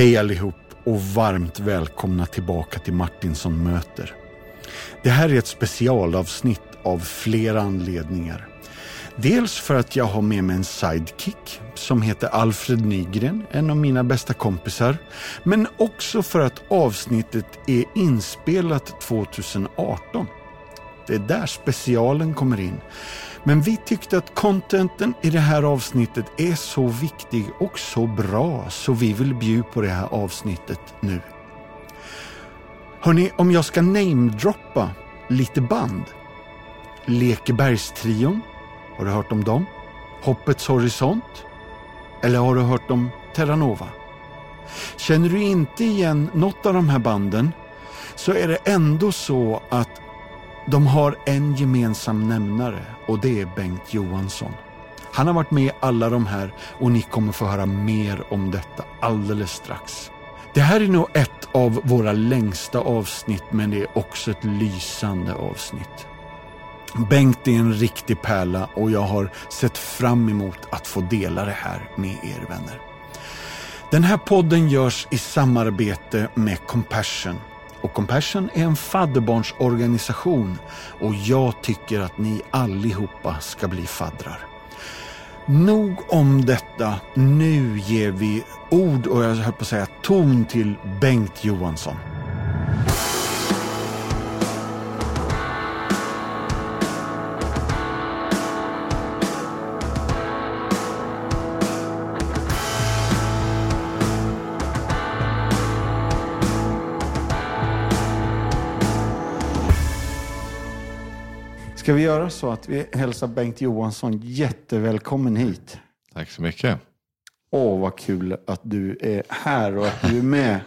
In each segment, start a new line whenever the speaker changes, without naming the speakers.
Hej allihop och varmt välkomna tillbaka till Martinsson möter. Det här är ett specialavsnitt av flera anledningar. Dels för att jag har med mig en sidekick som heter Alfred Nygren, en av mina bästa kompisar. Men också för att avsnittet är inspelat 2018. Det är där specialen kommer in. Men vi tyckte att contenten i det här avsnittet är så viktig och så bra så vi vill bjuda på det här avsnittet nu. Hörni, om jag ska namedroppa lite band. Lekebergstrion. Har du hört om dem? Hoppets horisont? Eller har du hört om Terranova? Känner du inte igen något av de här banden så är det ändå så att de har en gemensam nämnare och det är Bengt Johansson. Han har varit med i alla de här och ni kommer få höra mer om detta alldeles strax. Det här är nog ett av våra längsta avsnitt men det är också ett lysande avsnitt. Bengt är en riktig pärla och jag har sett fram emot att få dela det här med er vänner. Den här podden görs i samarbete med Compassion och Compassion är en fadderbarnsorganisation och jag tycker att ni allihopa ska bli faddrar. Nog om detta. Nu ger vi ord och jag höll på att säga ton till Bengt Johansson. Ska vi göra så att vi hälsar Bengt Johansson jättevälkommen hit?
Tack så mycket.
Åh, vad kul att du är här och att du är med.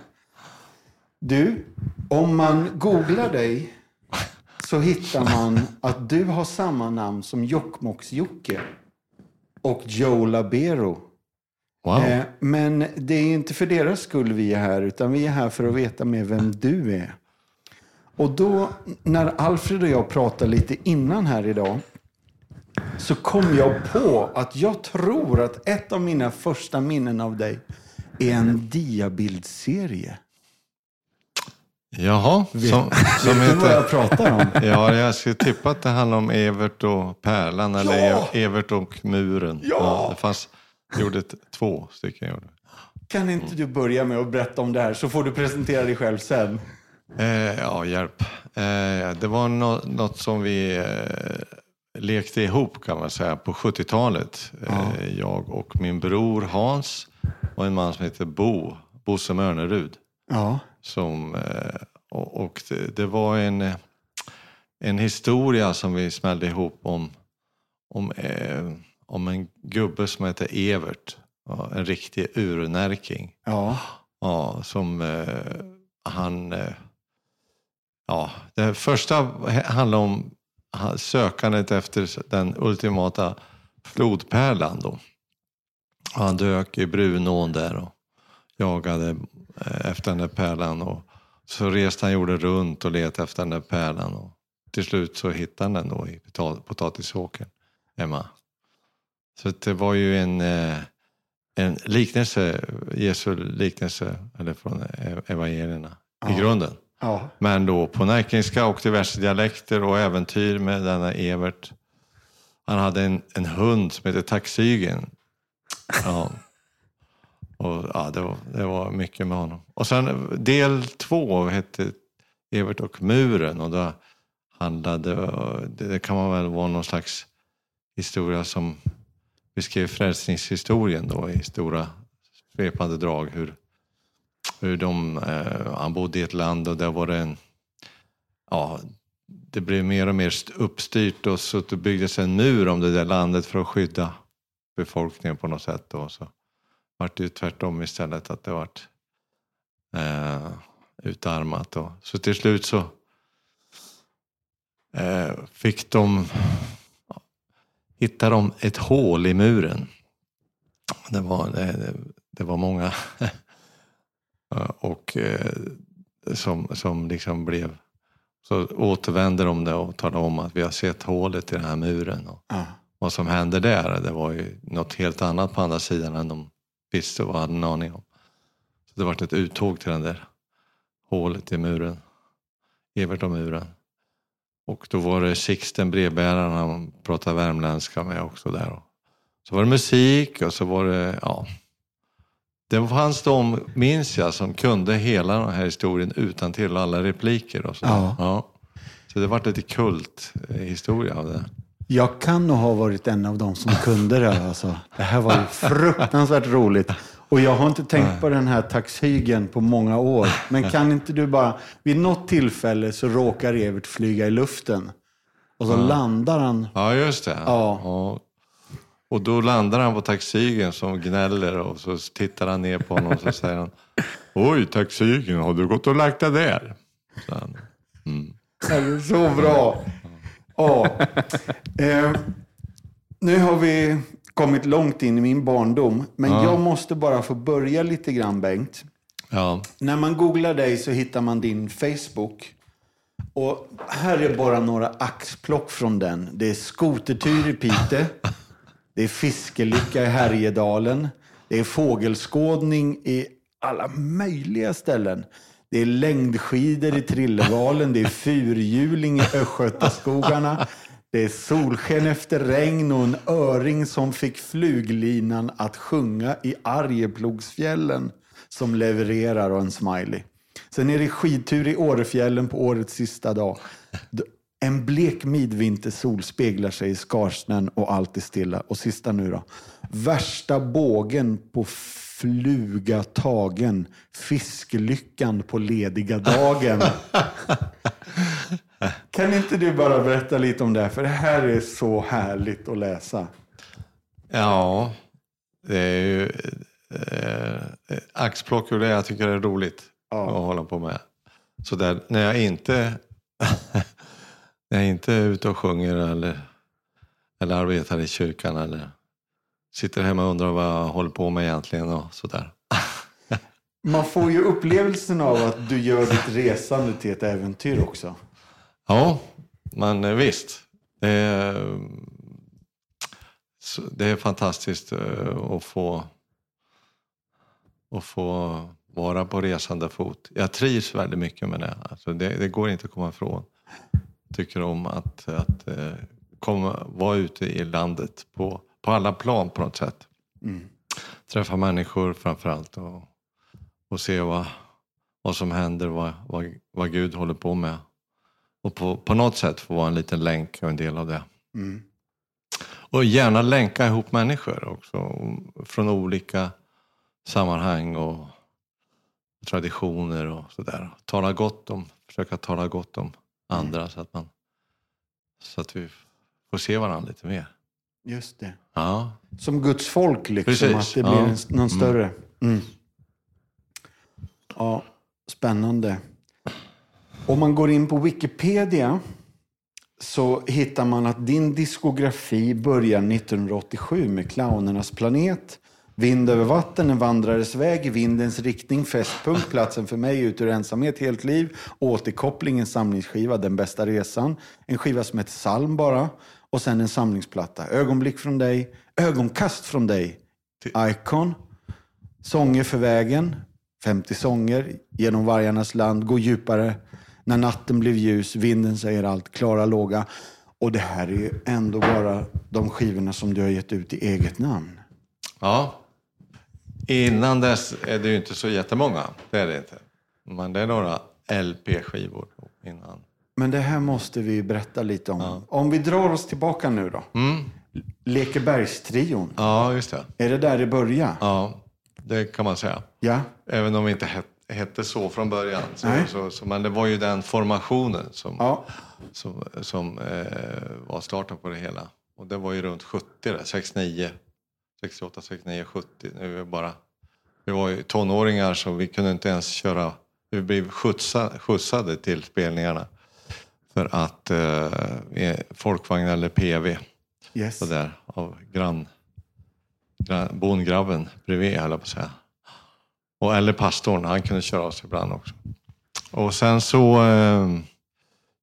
Du, om man googlar dig så hittar man att du har samma namn som Jokkmokks-Jocke och Joe Labero.
Wow.
Eh, men det är inte för deras skull vi är här, utan vi är här för att veta med vem du är. Och då, när Alfred och jag pratade lite innan här idag, så kom jag på att jag tror att ett av mina första minnen av dig är en diabildserie.
Jaha, som, som
Vet du vad jag
heter...
pratar om?
Ja, jag skulle tippa att det handlar om Evert och Pärlan eller
Ja!
Evert och muren.
Ja!
det fanns, gjorde ett, två stycken. Gjorde.
Kan inte du börja med att berätta om det här så får du presentera dig själv sen.
Eh, ja, hjälp. Eh, det var nå- något som vi eh, lekte ihop kan man säga på 70-talet. Eh, jag och min bror Hans och en man som heter Bo, Bosse Mörnerud.
Ja.
Som, eh, och och det, det var en, en historia som vi smällde ihop om, om, eh, om en gubbe som heter Evert. Ja, En riktig urnärking.
Ja.
Ja, som han... Ja, det första handlar om sökandet efter den ultimata flodpärlan. Då. Och han dök i Brunån där och jagade eh, efter den där pärlan. Och så reste han jorden runt och letade efter den där pärlan. Och till slut så hittade han den då i pota- potatisåkern hemma. Så det var ju en, eh, en liknelse, Jesu liknelse, eller från eh, evangelierna i
Ja.
grunden.
Ja.
Men då på närkenska och diverse dialekter och äventyr med denna Evert. Han hade en, en hund som heter Taxygen. Ja. Och, ja, det, var, det var mycket med honom. Och sen del två hette Evert och muren. Och då handlade, det, det kan man väl vara någon slags historia som beskrev frälsningshistorien då i stora svepande drag. Hur, hur de, eh, han bodde i ett land och där var det en, ja, det blev mer och mer uppstyrt och så det byggdes en mur om det där landet för att skydda befolkningen på något sätt. Och så vart det ju tvärtom istället att det vart eh, utarmat. Och, så till slut så eh, fick de, hittade de ett hål i muren. Det var, det, det var många och eh, som, som liksom blev... Så återvände de det och talade om att vi har sett hålet i den här muren. Och
Ja.
vad som hände där, det var ju något helt annat på andra sidan än de visste och hade en aning om. Så det vart ett uttåg till den där hålet i muren. Evert och muren. Och då var det Sixten, brevbäraren, han pratade värmländska med också där. Så var det musik och så var det, ja. Det fanns de, minns jag, som kunde hela den här historien utan till alla repliker och så.
Ja.
Ja. Så det vart lite kulthistoria av det.
Jag kan nog ha varit en av dem som kunde det. Alltså. Det här var ju fruktansvärt roligt. Och jag har inte tänkt på den här taxhygen på många år. Men kan inte du bara, vid något tillfälle så råkar Evert flyga i luften. Och så landar han.
Ja, just det.
Ja.
Och då landar han på taxigen som gnäller och så tittar han ner på honom och så säger han Oj, taxigen, har du gått och lagt dig där? Så han, mm.
Det är så bra. Ja. Eh, nu har vi kommit långt in i min barndom. Men jag måste bara få börja lite grann, Bengt.
Ja,
När man googlar dig så hittar man din Facebook. Och här är bara några axplock från den. Det är skotertur i Pite. Det är fiskelycka i Härjedalen. Det är fågelskådning i alla möjliga ställen. Det är längdskidor i Trillevalen. Det är fyrhjuling i Östgötaskogarna. Det är solsken efter regn och en öring som fick fluglinan att sjunga i Arjeplogsfjällen som levererar och en smiley. Sen är det skidtur i Årefjällen på årets sista dag. En blek midvintersol speglar sig i skarsnön och allt är stilla. Och sista nu då. Värsta bågen på fluga tagen. Fisklyckan på lediga dagen. kan inte du bara berätta lite om det här? För det här är så härligt att läsa.
ja det är ju eh, axplock ur det jag tycker är roligt
Ja.
att hålla på med. Så där, när jag inte jag inte ute och sjunger eller, eller arbetar i kyrkan eller sitter hemma och undrar vad jag håller på med egentligen och sådär.
Man får ju upplevelsen av att du gör ditt resande till ett äventyr också.
Ja, men visst. Det är, det är fantastiskt eh, att få, att få vara på resande fot. Jag trivs väldigt mycket med det. Alltså det, det går inte att komma ifrån. Tycker om att, att eh, komma, vara ute i landet på, på alla plan på något sätt. Träffa människor framför allt och, och se vad, vad som händer, vad, vad, vad Gud håller på med. Och på, på något sätt få vara en liten länk och en del av det. Och gärna länka ihop människor också. Från olika sammanhang och traditioner och sådär. Tala gott om, försöka tala gott om andra så att man så att vi får se varandra lite mer.
Just det.
Ja,
Som Guds folk, liksom.
Precis,
Att det
ja.
blir en, någon större. Mm. Ja, spännande. Om man går in på Wikipedia så hittar man att din diskografi börjar 1987 med Clownernas planet, Vind över vatten, En vandrares väg, I vindens riktning, Fästpunkt, Platsen för mig, Ut ur ensamhet, Helt liv, Återkoppling, en samlingsskiva, Den bästa resan, en skiva som heter Salm bara och sen en samlingsplatta, Ögonblick från dig, Ögonkast från dig, Icon, Sånger för vägen, 50 sånger, Genom vargarnas land, Gå djupare, När natten blev ljus, Vinden säger allt, Klara låga. Och det här är ju ändå bara de skivorna som du har gett ut i eget namn.
ja. Innan dess är det ju inte så jättemånga. Det är det inte. Men det är några LP-skivor innan.
Men det här måste vi berätta lite om. Om vi drar oss tillbaka nu då.
Mm.
Lekebergstrion,
Ja, just det.
är det där det börjar?
Ja, det kan man säga.
Ja.
Även om vi inte het, hette så från början. Så,
Nej.
så, så, men det var ju den formationen som,
Ja.
som, som eh, var starten på det hela. Och det var ju runt 70, där, 69, 68, 69, 70. Nu är bara, vi var ju tonåringar så vi kunde inte ens köra. Vi blev skjutsa, skjutsade till spelningarna. För att eh, folkvagn eller PV
Yes.
så där, av grann, grann, bondgrabben bredvid höll jag på att säga. Och, eller pastorn, han kunde köra oss ibland också. Och sen så eh,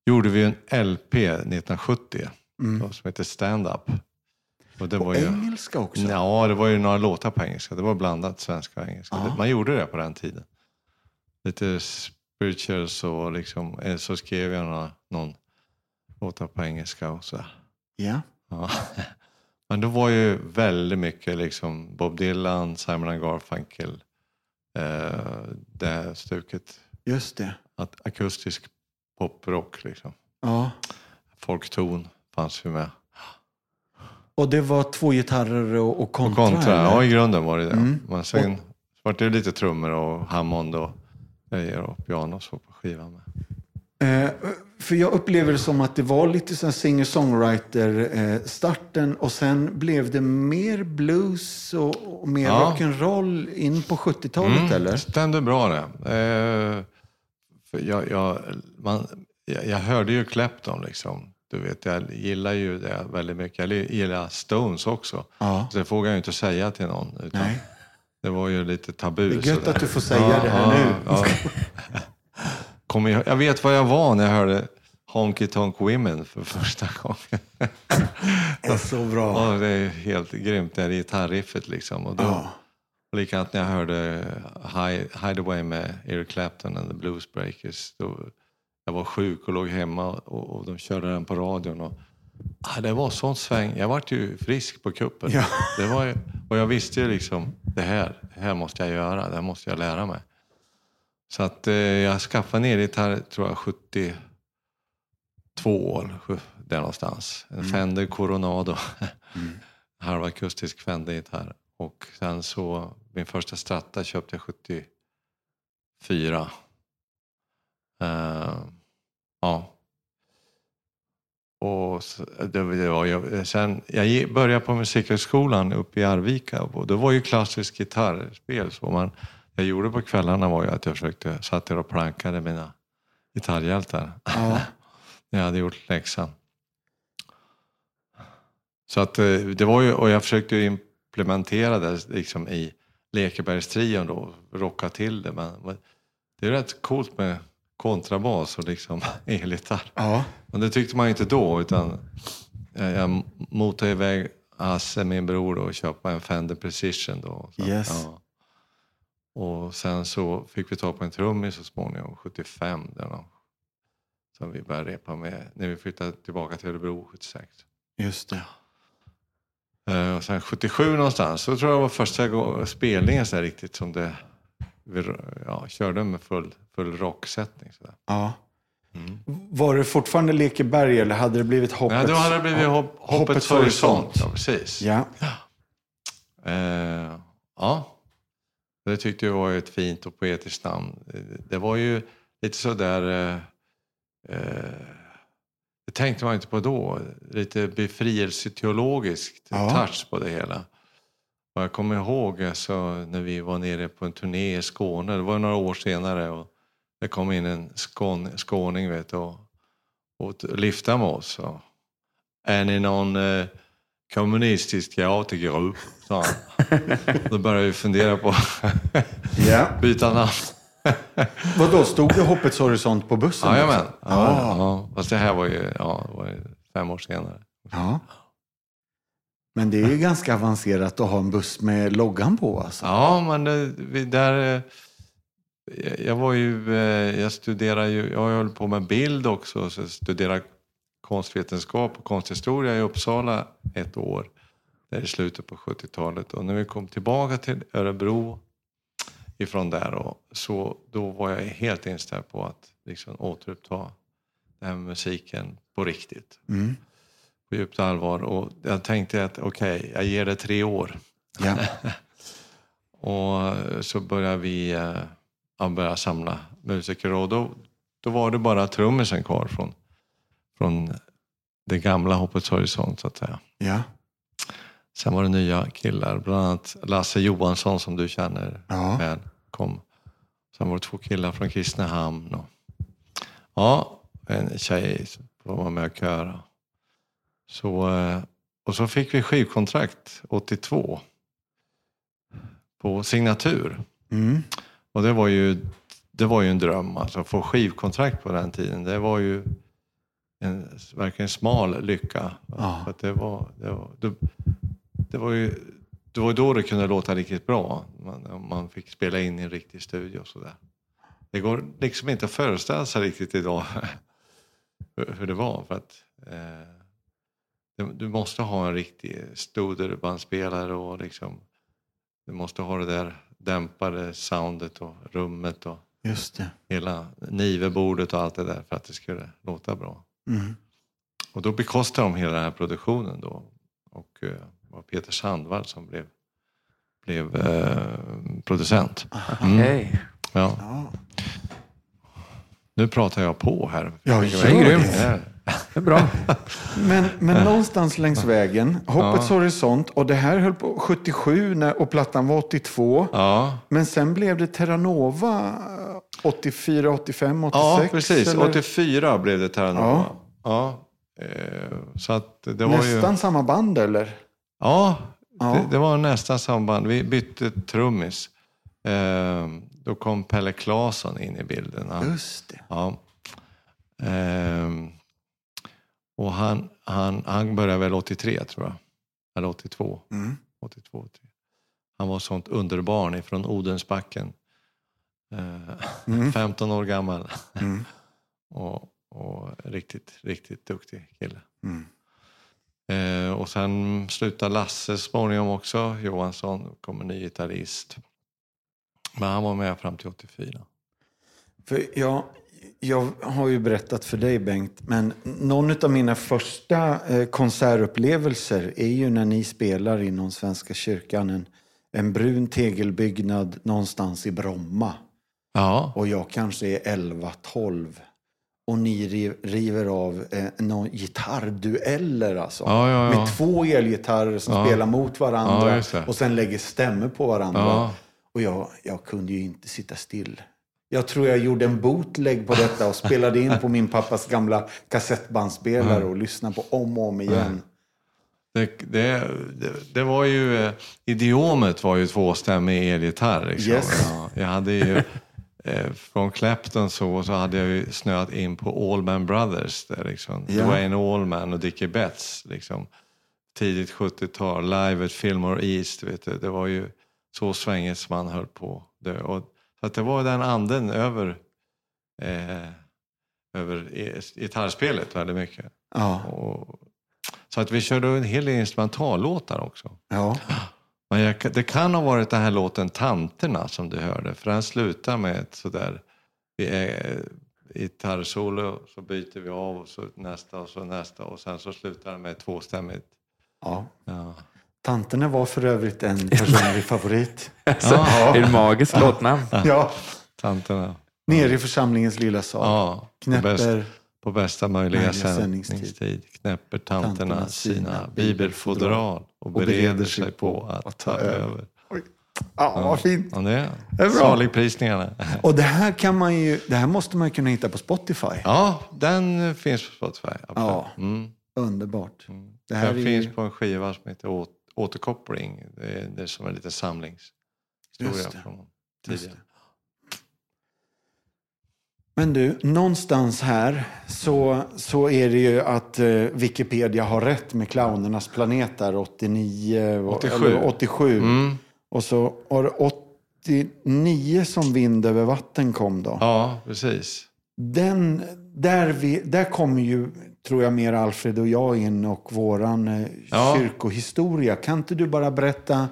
gjorde vi en LP 1970 som heter Stand Up. Och det
På
var ju,
engelska också?
Ja, det var ju några låtar på engelska. Det var blandat svenska och engelska.
Ja.
Man gjorde det på den tiden. Lite spirituals och liksom, eh, så skrev jag några, någon låtar på engelska och så.
Ja.
Ja. Men då var ju väldigt mycket liksom Bob Dylan, Simon Garfunkel, eh, det här stuket.
Just det.
Att, akustisk poprock liksom.
Ja.
Folkton fanns ju med.
Och det var två gitarrer och, och
Och
kontra?
kontra,
eller?
ja i grunden var det det.
Mm.
Men sen var det lite trummor och Hammond och grejer och piano och så på skivan med.
Eh, för jag upplever det som att det var lite sån singer-songwriter-starten och sen blev det mer blues och, och mer
Ja.
rock'n'roll in på 70-talet
Mm,
eller?
Det stämde bra det. Eh, för jag, jag, man, jag, jag hörde ju Clapton liksom. Du vet, jag gillar ju det väldigt mycket. Jag gillar Stones också.
Ja.
Så det vågar jag ju inte säga till någon. Det var ju lite tabu.
Det är gött att du får säga det här nu.
Ja. Kommer jag, jag vet vad jag var när jag hörde Honky Tonk Women för första gången.
Det är så bra.
Ja, det är helt grymt, det här gitarriffet liksom. Och då,
Ja.
och likadant när jag hörde Hide, Hideaway med Eric Clapton and the Blues Breakers. Då, jag var sjuk och låg hemma och, och de körde den på radion. Och, ah, det var sånt sväng. Jag vart ju frisk på kuppen.
Ja.
Det var ju, och jag visste ju liksom, det här, det här måste jag göra, det här måste jag lära mig. Så att eh, jag skaffade ner gitarr, tror jag, 72 år, där någonstans. En Fender Coronado. Halvakustisk Fender-gitarr. Och sen så, min första Strata köpte jag 74. Eh, ja. Och det, var, jag, sen, jag började på Musikhögskolan uppe i Arvika och det var ju klassiskt gitarrspel. Så man, jag gjorde på kvällarna var ju att jag försökte, satt där och plankade mina gitarrhjältar.
Ja.
Jag hade gjort läxan. Så att eh, det var ju, och jag försökte implementera det liksom i Lekebergstrion då, rocka till det. Men men det är rätt coolt med kontrabas och liksom elgitarr.
Ja.
Men det tyckte man inte då utan jag, jag motade iväg Hasse, min bror, och köpa en Fender Precision då. Så,
Yes.
ja. Och sen så fick vi ta på en trummis så småningom, 75. Där då, som vi började repa med när vi flyttade tillbaka till Örebro 76.
Just det.
Eh, Och sen 77 någonstans, så tror jag var första spelningen så riktigt som det, ja, körde med full, full rocksättning. Så där.
Ja. Var det fortfarande Lekeberg eller hade det blivit Hoppets?
Nej, då hade det blivit hopp, Hoppets,
Hoppets
horisont.
horisont.
Ja, precis.
Ja.
Eh, ja, det tyckte jag var ett fint och poetiskt namn. Det var ju lite sådär, eh, eh, det tänkte man inte på då, lite befrielseteologiskt
Ja.
touch på det hela. Och jag kommer ihåg alltså, när vi var nere på en turné i Skåne, det var några år senare, och det kom in en skån, skåning vet du, och, och lyfte med oss. Och, är ni någon eh, kommunistisk teatergrupp? sa han. Då började vi fundera på
ja.
byta namn.
Vadå, stod det Hoppets horisont på bussen?
Jajamän. Ja,
Ja.
ja. Fast det här var ju, ja, var ju fem år senare.
ja. Men det är ju ganska avancerat att ha en buss med loggan på alltså.
Ja, men det, där... eh, jag- var ju, eh, jag studerar ju, jag höll på med bild också, så jag studerade konstvetenskap och konsthistoria i Uppsala ett år. Där i slutet på 70-talet. Och när vi kom tillbaka till Örebro ifrån där och så då var jag helt inställd på att liksom återuppta det här musiken på riktigt.
Mm.
På djupt allvar. Och jag tänkte att okej, jag ger det tre år.
Ja.
Och så började vi eh, ja, börja samla musiker och då, då var det bara trummisen kvar från, från det gamla Hoppets horisont så att säga.
ja.
Sen var det nya killar, bland annat Lasse Johansson som du känner
Ja.
väl kom. Sen var det två killar från Kristinehamn. Och, ja, en tjej som var med och köra. Så, eh, och så fick vi skivkontrakt 82 på signatur.
Mm.
Och det var ju, det var ju en dröm, alltså att få skivkontrakt på den tiden. Det var ju en verkligen smal lycka.
Ja.
För att det var, det var, då, det var ju det var då det kunde låta riktigt bra. Man, man fick spela in i en riktig studio och sådär. Det går liksom inte att föreställa sig riktigt idag hur det var. För att, eh, du måste ha en riktig stoderbandspelare och liksom, du måste ha det där dämpade soundet och rummet och
Just det.
hela nivebordet och allt det där för att det skulle låta bra.
Mm.
Och då bekostade de hela den här produktionen då. Och eh, det var Peter Sandvall som blev, blev eh, producent. Mm.
Okej.
Ja.
Ja.
Nu pratar jag på här.
Ja,
Det
gör
är
grymt.
det
bra.
Men, men någonstans längs vägen, Hoppets
Ja.
horisont, och det här höll på 77 när, och plattan var 82.
Ja,
Men sen blev det Terranova eh, 84, 85, 86.
ja precis.
eller?
84 blev det Terranova. Ja. Eh, så att det var
Nästan
ju...
samma band eller?
Ja,
Ja.
Det, det var nästan samma band. Vi bytte trummis. Eh, då kom Pelle Claesson in i bilden.
Just det.
Ja. Ehm, och han, han, han började väl 83 tror jag. Eller 82.
Mm.
82 83. Han var sånt underbarn ifrån Odensbacken. Eh,
Mm.
15 år gammal.
Mm.
och, och riktigt, riktigt duktig kille.
Mm.
Eh, och sen slutade Lasse småningom också. Johansson kom en ny gitarrist. Men han var med fram till 84.
För jag, jag har ju berättat för dig Bengt, men någon av mina första eh, konsertupplevelser är ju när ni spelar inom Svenska kyrkan. En, en brun tegelbyggnad någonstans i Bromma.
Ja,
Och jag kanske är 11-12. Och ni riv, river av eh, någon gitarrdueller alltså.
Ja, ja, ja.
Med två elgitarrer som spelar mot varandra. Och sen lägger stämmer på varandra. Och jag, jag kunde ju inte sitta still. Jag tror jag gjorde en bootleg på detta och spelade in på min pappas gamla kassettbandspelare och lyssnade på om och om igen.
Det, det, det, det var ju, eh, idiomet var ju tvåstämmig elgitarr. Liksom.
Yes.
Ja, jag hade ju, eh, från Clapton så, så hade jag ju snöat in på Allman Brothers. Där, liksom.
Ja.
Dwayne Allman och Dickie Betts. Liksom. Tidigt 70-tal, live at Fillmore East. Vet du. Det var ju så svängigt som man höll på. Det, och, så att det var den anden över, eh, över e- gitarrspelet väldigt mycket.
Ja.
Och, så att vi körde en hel del instrumentallåtar också.
ja.
Men jag, det kan ha varit den här låten Tanterna som du hörde. För den slutar med ett sådär... I gitarrsolo så byter vi av och så nästa och så nästa. Och sen så slutar den med tvåstämmigt.
ja.
Ja.
Tanterna var för övrigt en personlig favorit.
Alltså,
Ja.
Är det magiskt låtnamn?
Ja,
Tanterna.
nere i församlingens lilla sal.
Ja, på, bäst,
Knäpper.
på bästa möjliga sändningstid. knäpper tanterna sina bibelfodral och bereder sig på att ta över.
Ja, vad fint.
Ja, det är,
Det är bra.
Saligprisningarna.
Och det här, kan man ju, det här måste man ju kunna hitta på Spotify.
Ja, den finns på Spotify. absolut.
Ja.
Mm.
Underbart. Det här
Den
är
finns
ju,
på en skiva som heter Å- Återkoppling. Det är, det är som en liten samlingshistoria från tidigare.
Men du, någonstans här så, så är det ju att eh, Wikipedia har rätt med clownernas planet där 89, och-
87.
Eller 87.
Mm.
Och så var det 89 som Vind över vatten kom då.
Ja, precis.
Den, där, vi, där kommer ju, tror jag, mer Alfred och jag in och våran eh,
Ja.
kyrkohistoria. Kan inte du bara berätta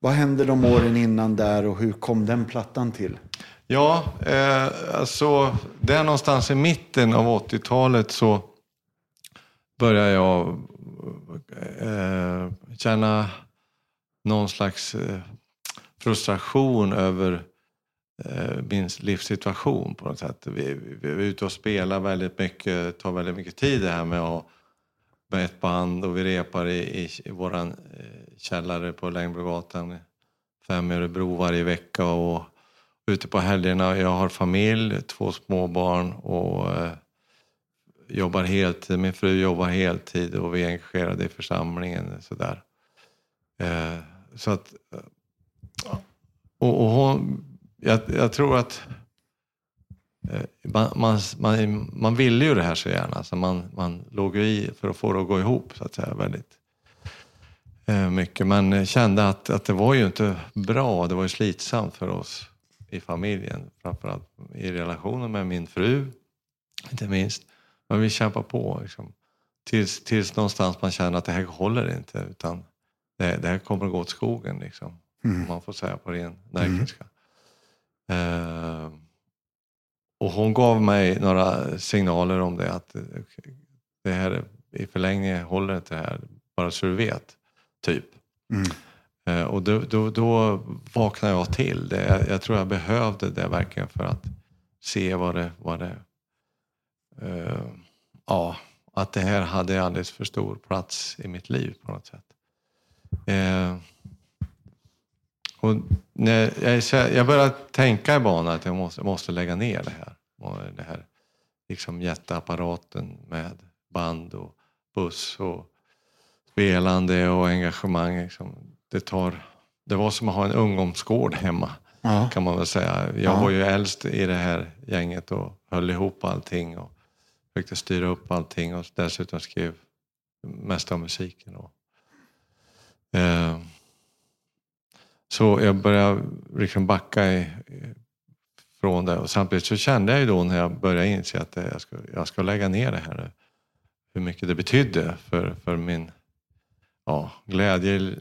vad hände de åren innan där och hur kom den plattan till?
Ja, eh, alltså där någonstans i mitten av 80-talet så började jag eh, känna någon slags eh, frustration över Eh, min livssituation på något sätt. Vi, vi, vi är ute och spelar väldigt mycket, tar väldigt mycket tid det här med att med ett band och vi repar i, i, i våran eh, källare på Längbrogatan fem i Örebro varje vecka och ute på helgerna. Jag har familj, två småbarn och eh, jobbar heltid. Min fru jobbar heltid och vi är engagerade i församlingen. Sådär. Eh, så att, och, och hon, jag, jag tror att eh, man, man, man, man ville ju det här så gärna så man, man låg ju i för att få det att gå ihop så att säga väldigt. eh, mycket. Men kände att, att det var ju inte bra. Det var ju slitsamt för oss i familjen. Framförallt i relationen med min fru, inte minst. Men vi kämpar på. Liksom. Tills, tills någonstans man känner att det här håller inte. Utan det, det här kommer att gå åt skogen. Liksom. Mm. Man får säga på ren närkenska. Mm. Uh, och hon gav mig några signaler om det. Att det här i förlängningen håller inte det här. Bara så du vet. Typ. Mm. Uh, och då, då, då vaknade jag till. Det, jag, jag, tror jag behövde det verkligen för att se vad det, vad det uh, ja, att det här hade alldeles för stor plats i mitt liv på något sätt. Eh, och när jag, jag började tänka i banan att jag måste, måste lägga ner det här. Det här liksom jätteapparaten med band och buss och spelande och engagemang. Liksom. Det, tar, det var som att ha en ungdomsgård hemma ja. kan man väl säga. Jag ja. var ju äldst i det här gänget och höll ihop allting. Och försökte styra upp allting och dessutom skrev mest av musiken. Och, eh, så jag började liksom backa i, från det och samtidigt så kände jag ju då när jag började inse att jag ska, jag ska lägga ner det här hur mycket det betydde för, för min ja, glädje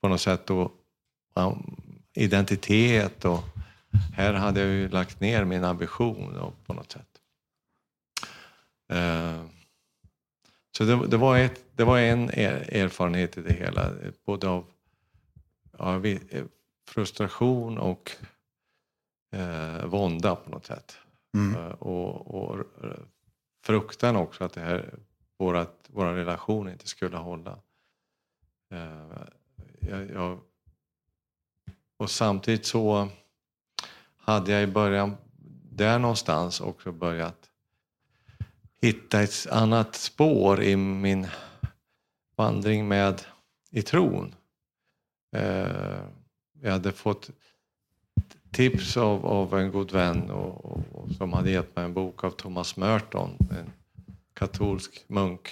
på något sätt och ja, identitet och här hade jag ju lagt ner min ambition och, på något sätt. Eh, så det, det, var ett, det var en erfarenhet i det hela, både av ja, frustration och eh, vånda på något sätt. Mm. Eh, och, och fruktan också att det här, vårat, vår relation inte skulle hålla. Eh, jag, jag, och samtidigt så hade jag i början där någonstans också börjat hitta ett annat spår i min vandring med i tron. Eh, jag hade fått tips av, av en god vän och, och, och, som hade gett mig en bok av Thomas Merton, en katolsk munk.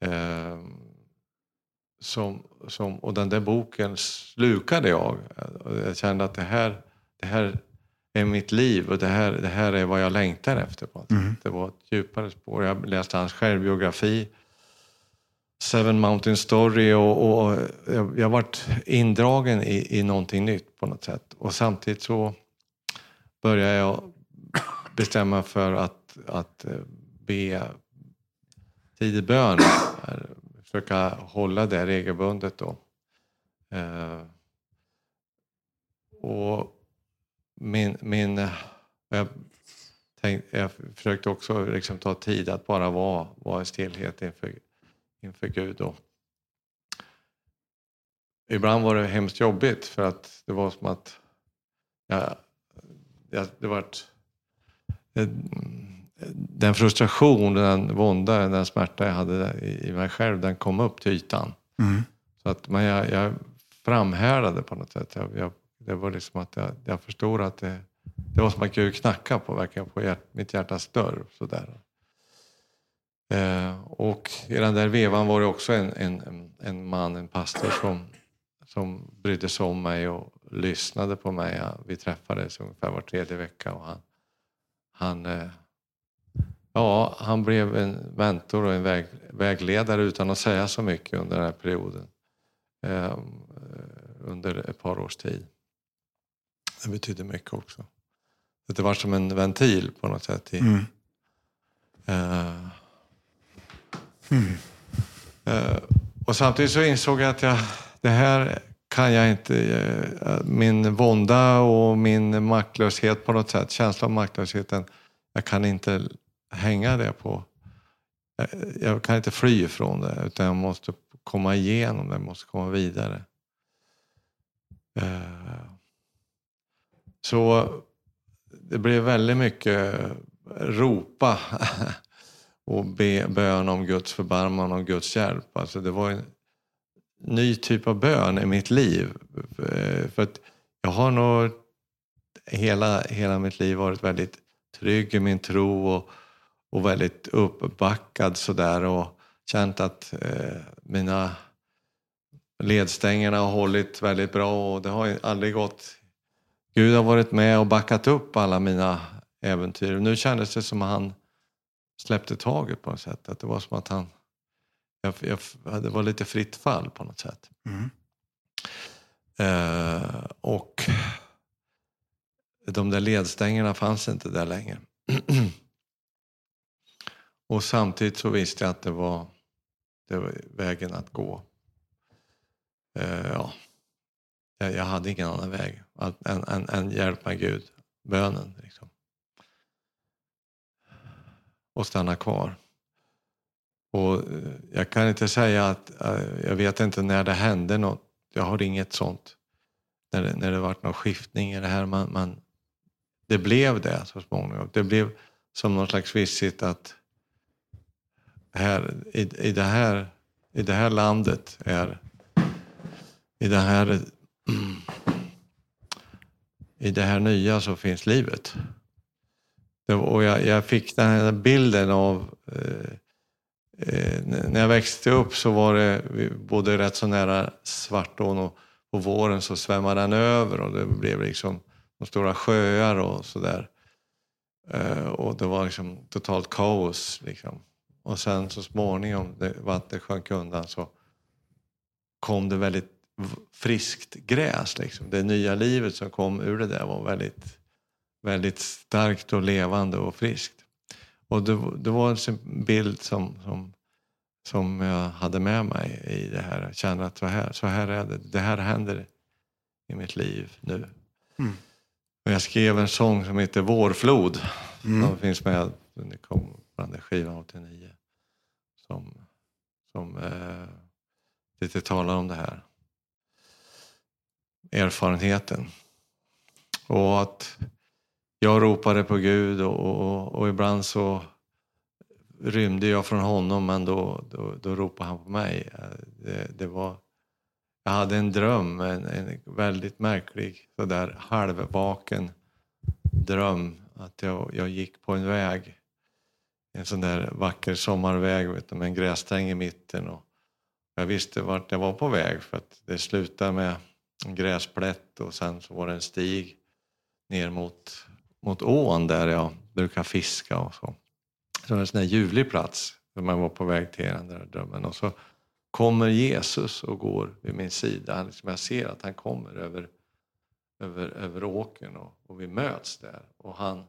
Eh, som, som, och den där boken slukade jag. Jag kände att det här, det här är mitt liv och det här, det här är vad jag längtar efter. Mm. Det var ett djupare spår. Jag läste hans självbiografi, Seven Mountain Story och, och jag, jag varit indragen i, i någonting nytt på något sätt. Och samtidigt så började jag bestämma för att, att eh, be tidig bön. Försöka hålla det regelbundet då. Eh, och min, min, jag, tänkte, jag försökte också liksom ta tid att bara vara, vara i stillhet inför, inför Gud. Och ibland var det hemskt jobbigt för att det var som att jag, jag, det var den frustration, den vånda, den smärta jag hade i mig själv, den kom upp till ytan. Mm. Så att, men jag, jag framhärdade på något sätt. Jag, jag det var liksom att jag, jag förstod att det, det var som att Gud knackade på, verkligen på hjärt, mitt hjärtas dörr. Sådär. Eh, och i den där vevan var det också en, en, en man, en pastor som, som brydde sig om mig och lyssnade på mig. Vi träffades ungefär var tredje vecka och han, han, eh, ja, han blev en mentor och en väg, vägledare utan att säga så mycket under den här perioden. Eh, under ett par års tid. Det betydde mycket också. Det var som en ventil på något sätt. I, mm. Uh, mm. Och samtidigt så insåg jag att jag, det här kan jag inte, eh, min vånda och min maktlöshet på något sätt, känslan av maktlösheten, jag kan inte hänga det på, eh, jag kan inte fly ifrån det utan jag måste komma igenom det, jag måste komma vidare. Så det blev väldigt mycket ropa och be bön om Guds förbarman och Guds hjälp. Alltså det var en ny typ av bön i mitt liv. Eh, för att jag har nog hela, hela mitt liv varit väldigt trygg i min tro och, och väldigt uppbackad sådär och känt att eh, mina ledstängerna har hållit väldigt bra och det har aldrig gått... Gud har varit med och backat upp alla mina äventyr. Nu kändes det som att han släppte taget på något sätt. Att det var som att han... Jag, jag, det var lite fritt fall på något sätt. Mm. Eh, och de där ledstängerna fanns inte där längre. och samtidigt så visste jag att det var, det var vägen att gå. Eh, ja. jag, hade ingen annan väg än, än, än hjälp mig Gud, bönen. Liksom. Och stanna kvar. Och eh, jag kan inte säga att, eh, jag vet inte när det hände något. Jag har inget sånt. När det, när det varit någon skiftning i det här. Man, man, det blev det så småningom. Det blev som någon slags visshet att här, i, i, det här, i det här landet är i det här i det här nya så finns livet. Och jag, jag fick den här bilden av eh, eh när jag växte upp så var det, vi bodde rätt så nära Svartån och på våren så svämmade den över och det blev liksom de stora sjöar och sådär. Eh, och det var liksom totalt kaos. Liksom. Och sen så småningom, vattnet sjönk undan, så kom det väldigt friskt gräs. Liksom. Det nya livet som kom ur det där var väldigt, väldigt starkt och levande och friskt. Och det, det var en bild som, som, som jag hade med mig i det här. Jag kände att så här, så här är det. Det här händer i mitt liv nu. Mm. Och jag skrev en sång som heter Vårflod. Mm. Som finns med, den kom den skivan 89. Som, som eh, lite talar om det här erfarenheten. Och att jag ropade på Gud och, och, och, ibland så rymde jag från honom men då, då, då ropade han på mig. Det, det, var, jag hade en dröm, en, en väldigt märklig sådär halvvaken dröm. Att jag, jag gick på en väg, en sån där vacker sommarväg vet du, med en grästäng i mitten. Och jag visste vart jag var på väg för att det slutade med en gräsplätt och sen så var det en stig ner mot, mot ån där jag brukar fiska och så. Så det var en sån där ljuvlig plats där man var på väg till den där drömmen. Och så kommer Jesus och går vid min sida. Liksom jag ser att han kommer över, över, över åkern och, och vi möts där. Och han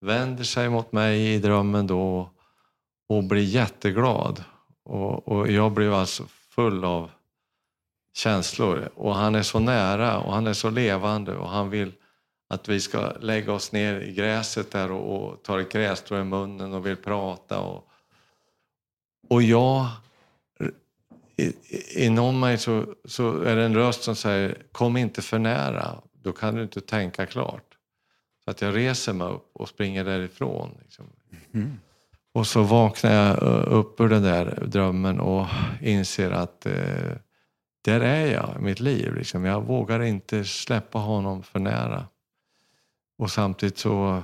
vänder sig mot mig i drömmen då och blir jätteglad. Och, och jag blev alltså full av känslor. Och han är så nära och han är så levande och han vill att vi ska lägga oss ner i gräset där och, och ta ett grässtrå i munnen och vill prata. Och, och jag, inom mig så, så är det en röst som säger kom inte för nära, då kan du inte tänka klart. Så att jag reser mig upp och springer därifrån. Liksom. Mm. Och så vaknar jag upp ur den där drömmen och inser att eh, där är jag i mitt liv. Liksom. Jag vågar inte släppa honom för nära. Och samtidigt så,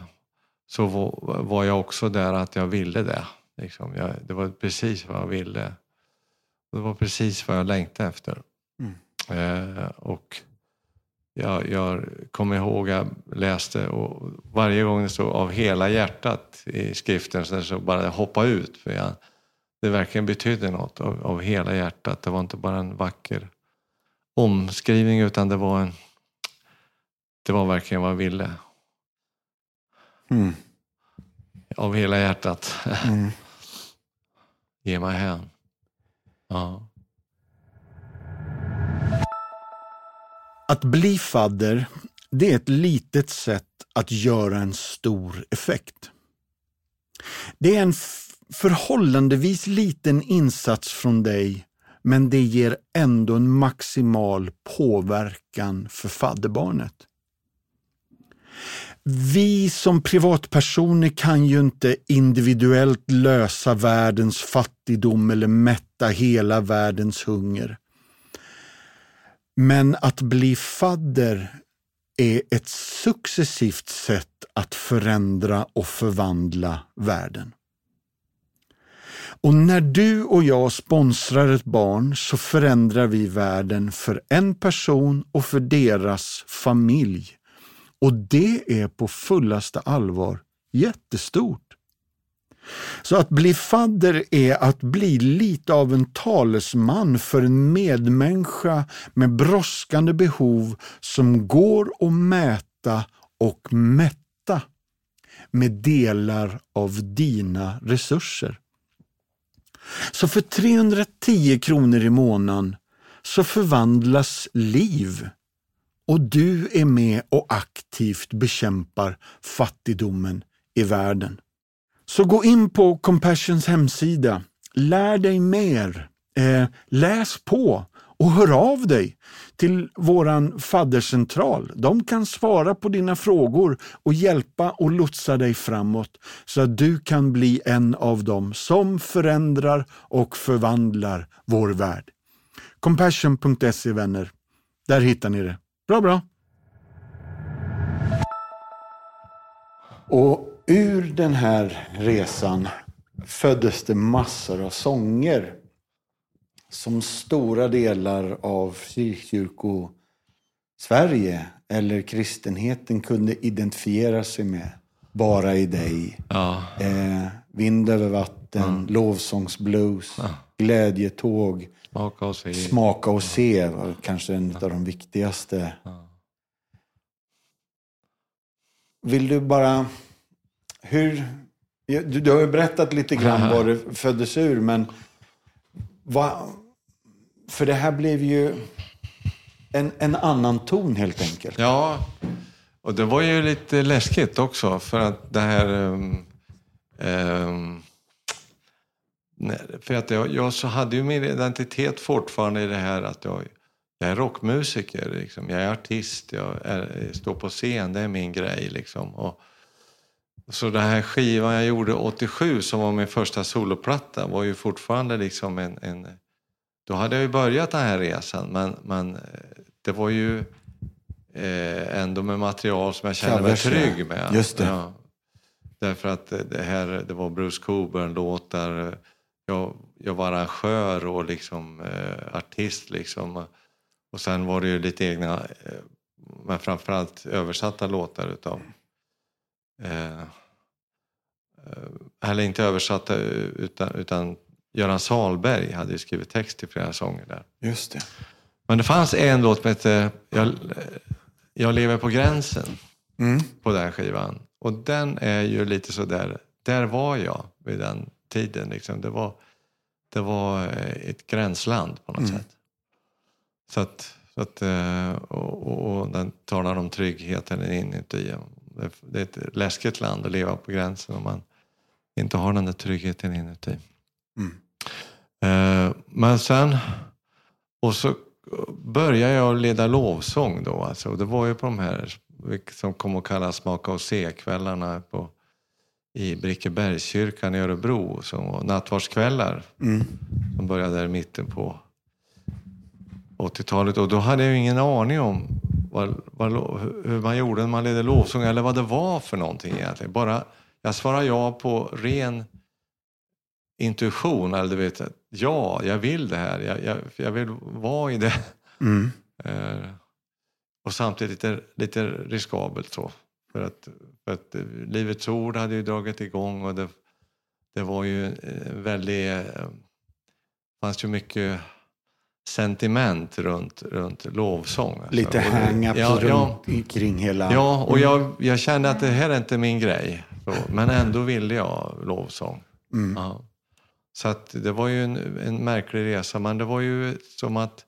så var jag också där att jag ville det. Liksom. Jag, det var precis vad jag ville. Det var precis vad jag längtade efter. Mm. Eh, och jag, jag kommer ihåg, jag läste och varje gång det stod av hela hjärtat i skriften så, så bara hoppa ut. För jag, det verkligen betydde något av, av hela hjärtat. Det var inte bara en vacker omskrivning utan det var en det var verkligen vad jag ville. Mm. Av hela hjärtat. Mm. Ge mig hän. Ja.
Att bli fadder, det är ett litet sätt att göra en stor effekt. Det är en förhållandevis liten insats från dig men det ger ändå en maximal påverkan för fadderbarnet. Vi som privatpersoner kan ju inte individuellt lösa världens fattigdom eller mätta hela världens hunger. Men att bli fadder är ett successivt sätt att förändra och förvandla världen. Och när du och jag sponsrar ett barn så förändrar vi världen för en person och för deras familj. Och det är på fullaste allvar jättestort. Så att bli fadder är att bli lite av en talesman för en medmänniska med brådskande behov som går att mäta och mätta med delar av dina resurser. Så för 310 kronor i månaden så förvandlas liv och du är med och aktivt bekämpar fattigdomen i världen. Så gå in på Compassions hemsida, lär dig mer, eh, läs på och hör av dig till våran faddercentral. De kan svara på dina frågor och hjälpa och lotsa dig framåt så att du kan bli en av dem som förändrar och förvandlar vår värld. Compassion.se vänner, där hittar ni det. Bra, bra. Och ur den här resan föddes det massor av sånger som stora delar av frikyrko-Sverige eller kristenheten kunde identifiera sig med. Bara i dig.
Ja.
Eh, vind över vatten, mm. lovsångsblues, ja. Glädjetåg.
Smaka och se.
Smaka och se var kanske en av de viktigaste. Vill du bara... Hur... Du, du har ju berättat lite grann vad det föddes ur, men vad, för det här blev ju en, en annan ton helt enkelt.
Ja, och det var ju lite läskigt också för att det här... Um, um, för att jag, jag, så hade ju min identitet fortfarande i det här att jag, jag är rockmusiker, liksom. jag är artist, jag är, står på scen, det är min grej. Liksom. Och, så den här skivan jag gjorde 87 som var min första soloplatta var ju fortfarande liksom en, en då hade jag ju börjat den här resan men, men eh, det var ju eh, ändå med material som jag kände mig trygg med.
Just det.
Ja. Därför att det här det var Bruce Coburn-låtar. Jag, jag var arrangör och liksom, eh, artist. Liksom. Och sen var det ju lite egna, eh, men framförallt översatta låtar utav eh, eh eller inte översatta utan, utan Göran Salberg hade ju skrivit text till flera sånger där.
Just det.
Men det fanns en låt som hette Jag, jag lever på gränsen mm. på den skivan. Och den är ju lite sådär, där var jag vid den tiden. Liksom. Det, var, det var eh, ett gränsland på något mm. sätt. Så att, så att, eh, och, och, och den talar om tryggheten inuti. Det är ett läskigt land att leva på gränsen om man inte har den där tryggheten inuti. Mm. Eh, men sen, och så började jag leda lovsång då. Alltså. Det var ju på de här som kom att kallas Smaka och se-kvällarna på, i Brickebergskyrkan i Örebro. Som var nattvardskvällar. Mm. Som började där i mitten på 80-talet. Och då hade jag ingen aning om vad, vad, hur man gjorde när man ledde lovsång eller vad det var för någonting egentligen. Bara, jag svarade ja på ren intuition, eller du vet, ja, jag vill det här, jag, jag, jag vill vara i det. Mm. Eh, och samtidigt lite, lite riskabelt så. För att, för att Livets Ord hade ju dragit igång och det, det var ju väldigt... Det fanns ju mycket sentiment runt, runt lovsång.
Alltså. Lite hang-ups ja, ja, kring hela...
Ja, och jag, jag kände att det här är inte min grej. Men ändå ville jag lovsång. Mm. Ja. Så att det var ju en, en märklig resa, men det var ju som att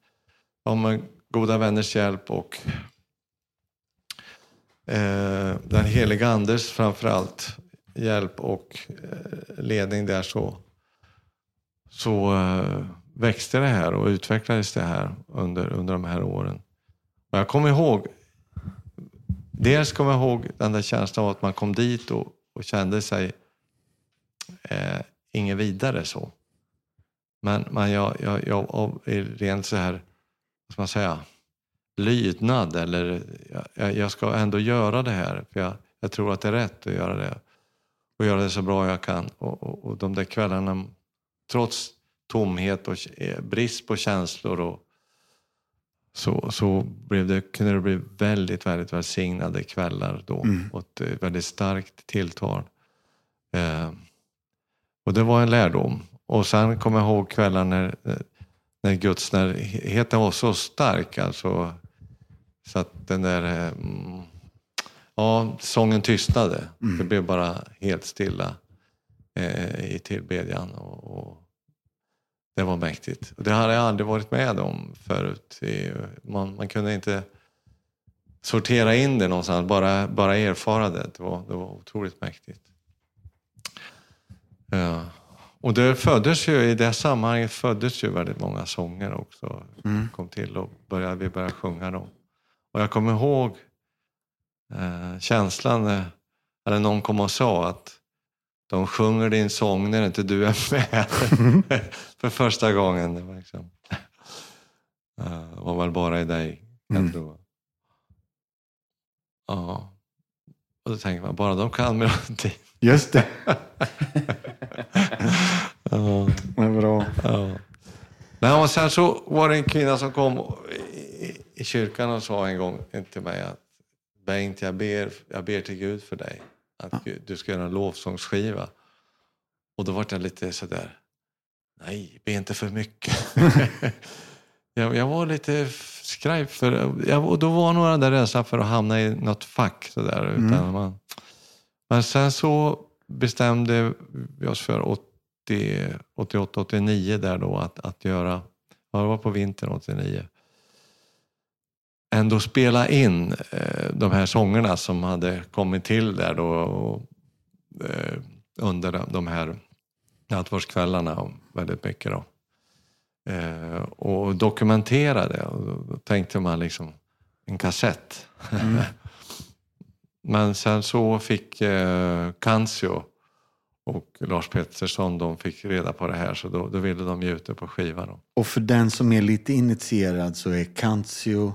med goda vänners hjälp och eh, den heliga Anders framförallt hjälp och eh, ledning där så, så eh, växte det här och utvecklades det här under, under de här åren. Och jag kommer ihåg, dels kommer jag ihåg den där känslan av att man kom dit och, och kände sig eh, inget vidare så. Men, men jag, jag, jag är rent så här, vad ska man säga, lydnad eller jag, jag ska ändå göra det här för jag, jag tror att det är rätt att göra det och göra det så bra jag kan. Och, och, och de där kvällarna trots tomhet och eh, brist på känslor och så, så blev det, kunde det bli väldigt, väldigt välsignade kvällar då.
Mm.
Och ett eh, väldigt starkt tilltal. Eh, och det var en lärdom. Och sen kommer jag ihåg kvällar när, eh, när Guds närheten var så stark. Alltså, så att den där... eh, mm, Ja, sången tystnade. Det blev bara helt stilla eh, i tillbedjan. Och, och det var mäktigt. Och det hade jag aldrig varit med om förut. Man, man kunde inte sortera in det någonstans, bara, bara erfara det. Det var, det var otroligt mäktigt. Ja. Och det föddes ju, i det sammanhanget föddes ju väldigt många sånger också.
Mm.
Kom till och började, vi började sjunga dem. Och jag kommer ihåg eh, känslan när eller någon kom och sa att de sjunger din sång när inte du är med. För första gången. Det var, liksom, det var väl bara i dig, jag
Mm.
tror. Ja. Och då tänker man, bara de kan melodin.
Just det.
Ja.
Vad bra.
Ja. Nej, och sen så var det en kvinna som kom i, kyrkan och sa en gång till mig att Bengt, jag ber, jag ber till Gud för dig. Att Gud, du ska göra en lovsångsskiva. Och då var jag lite sådär, nej, be inte för mycket. jag, jag var lite skraj för, jag, och då var några där rädsla för att hamna i något fack. Sådär, utan man, men sen så bestämde vi oss för 80, 88, 89 där då att, att göra, ja, det var på vintern 89, ändå spela in eh, de här sångerna som hade kommit till där då och, eh, under de- här nattvardskvällarna väldigt mycket då. Eh, och dokumentera det. Och då, tänkte man liksom en kassett. Men sen så fick eh, Cancio och Lars Pettersson, de fick reda på det här så då, då ville de ge ut det på skiva. Då.
Och för den som är lite initierad så är Cantio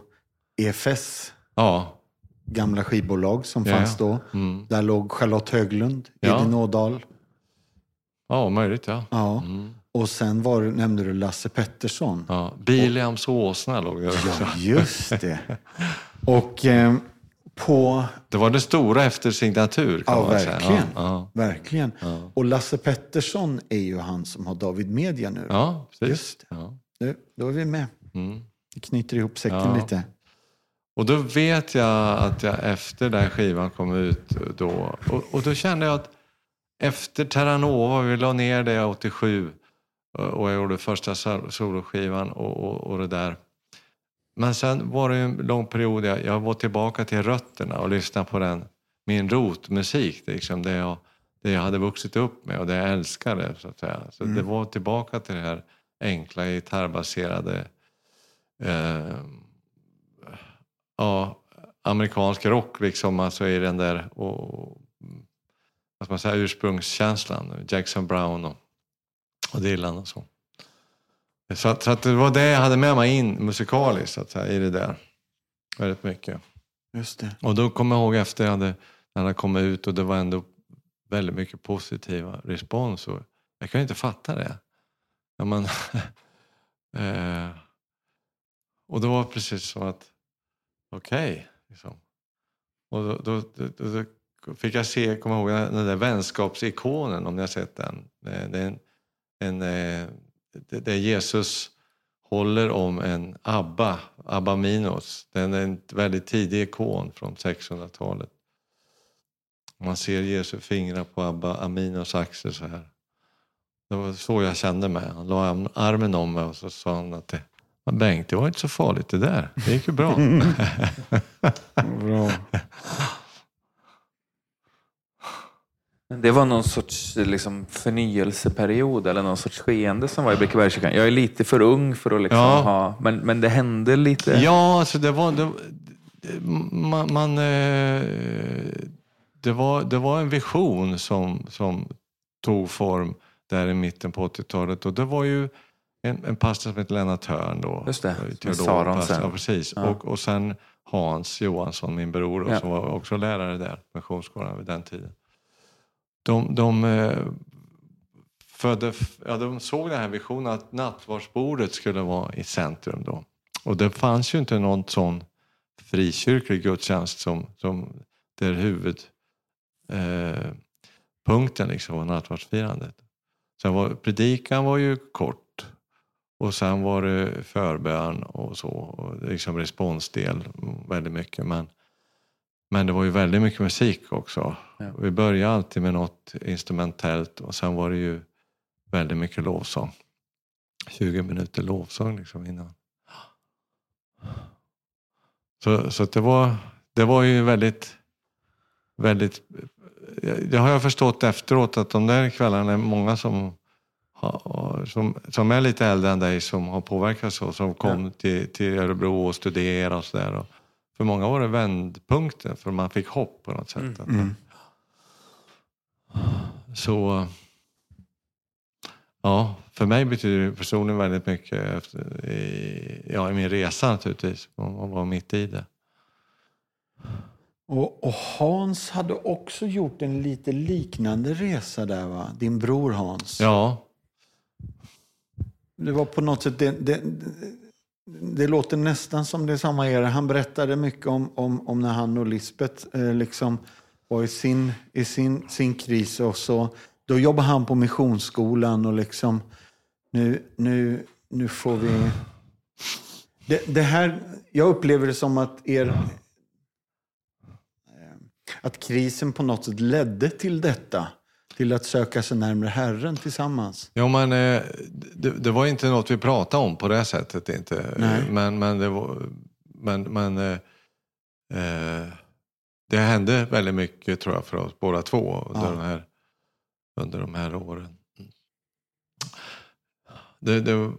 EFS
Ja,
gamla skivbolag som
Ja,
fanns då.
mm.
Där låg Charlotte Höglund,
Ja.
Edin Ådahl.
ja möjligt ja.
Ja.
Mm.
Och sen var, nämnde du Lasse Pettersson.
ja. Biliams åsna låg också.
Ja, just det. Och eh, på...
Det var det stora efter signatur kan
Ja,
man
verkligen.
säga. Ja,
Verkligen.
Ja.
Och Lasse Pettersson är ju han som har David Media nu.
ja. ja precis.
Just det.
Ja.
Nu, då är vi med.
Mm.
Vi knyter ihop säcken
Ja.
lite.
Och då vet jag att jag efter den skivan kom ut då, och, och då kände jag att efter Terranova, vi la ner det 87 och jag gjorde första sol- soloskivan och, och, och det där. Men sen var det en lång period, jag, jag var tillbaka till rötterna och lyssnade på den, min rotmusik, liksom, det, jag, det jag hade vuxit upp med och det jag älskade. Så, att säga. så det var tillbaka till det här enkla gitarrbaserade eh, ja, amerikansk rock liksom, alltså i den där och, vad man säga, ursprungskänslan. Jackson Brown och, och Dylan och så. Så att, så att det var det jag hade med mig in musikaliskt så att säga, i det där. Väldigt mycket.
Just det.
Och då kommer jag ihåg efter jag hade, när jag kommit ut och det var ändå väldigt mycket positiva respons. Och jag kunde inte fatta det. Ja, men, eh, och det var precis som att, okej. liksom. Och då, då, då, då fick jag se, kommer ihåg den där vänskapsikonen om ni har sett den. Det är en, en, eh, det- är Jesus håller om en Abba, Abba Minos. Den är en väldigt tidig ikon från 600-talet. Man ser Jesu fingrar på Abba Aminos axel så här. Det var så jag kände mig. Han la armen om mig och så sa han att det, "Men Bengt, det var inte så farligt det där. Det gick ju bra.
Bra.
Men Det var någon sorts liksom, förnyelseperiod eller någon sorts skeende som var i Brickebergskyrkan. Jag är lite för ung för att liksom
Ja.
ha... Men, men det hände lite.
Ja, alltså det var... Det, det, man, man, eh, det, var, det var en vision som, som tog form där i mitten på 80-talet. Och det var ju en, en pastor som hette Lennart Hörn då.
Just det,
Teolog,
med Saron
pastor.
sen.
Ja, precis.
Ja.
Och, och sen Hans Johansson, min bror, då,
Ja.
som var också lärare där på Missionsskolan vid den tiden. De, de eh, födde, ja, de såg den här visionen att nattvardsbordet skulle vara i centrum då. Och det fanns ju inte någon sån frikyrklig gudstjänst som, som där huvudpunkten eh, liksom var nattvardsfirandet. Sen var, predikan var ju kort och sen var det förbön och så, och liksom responsdel väldigt mycket. Men, men det var ju väldigt mycket musik också.
Ja.
Vi började alltid med något instrumentellt och sen var det ju väldigt mycket lovsång. 20 minuter lovsång liksom innan. Så, så det, var, det var ju väldigt, väldigt... Det har jag förstått efteråt att de där kvällarna är många som, som, som är lite äldre än dig som har påverkats och som kom till, till Örebro och studerade och sådär. För många var det vändpunkten för man fick hopp på något sätt. Att-
Mm.
Så ja, för mig betyder det personligen väldigt mycket efter, i, ja, i min resa naturligtvis. Man man var mitt i det.
Och, och Hans hade också gjort en lite liknande resa där va? Din bror Hans.
Ja,
det var på något sätt, det, det, det, låter nästan som det är samma era. Han berättade mycket om, om, om när han och Lisbeth eh, liksom var i sin, i sin, sin kris och så. Då jobbade han på missionsskolan och liksom nu, nu, nu får vi... Det, det här, jag upplever det som att er... Eh, att krisen på något sätt ledde till detta. Till att söka sig närmare Herren tillsammans.
ja men eh, det, det var inte något vi pratade om på det sättet. Inte.
Nej.
Men, men, det, var, men, men eh, eh, det hände väldigt mycket tror jag för oss båda två under,
Ja.
de, här, under de här åren. Det, det,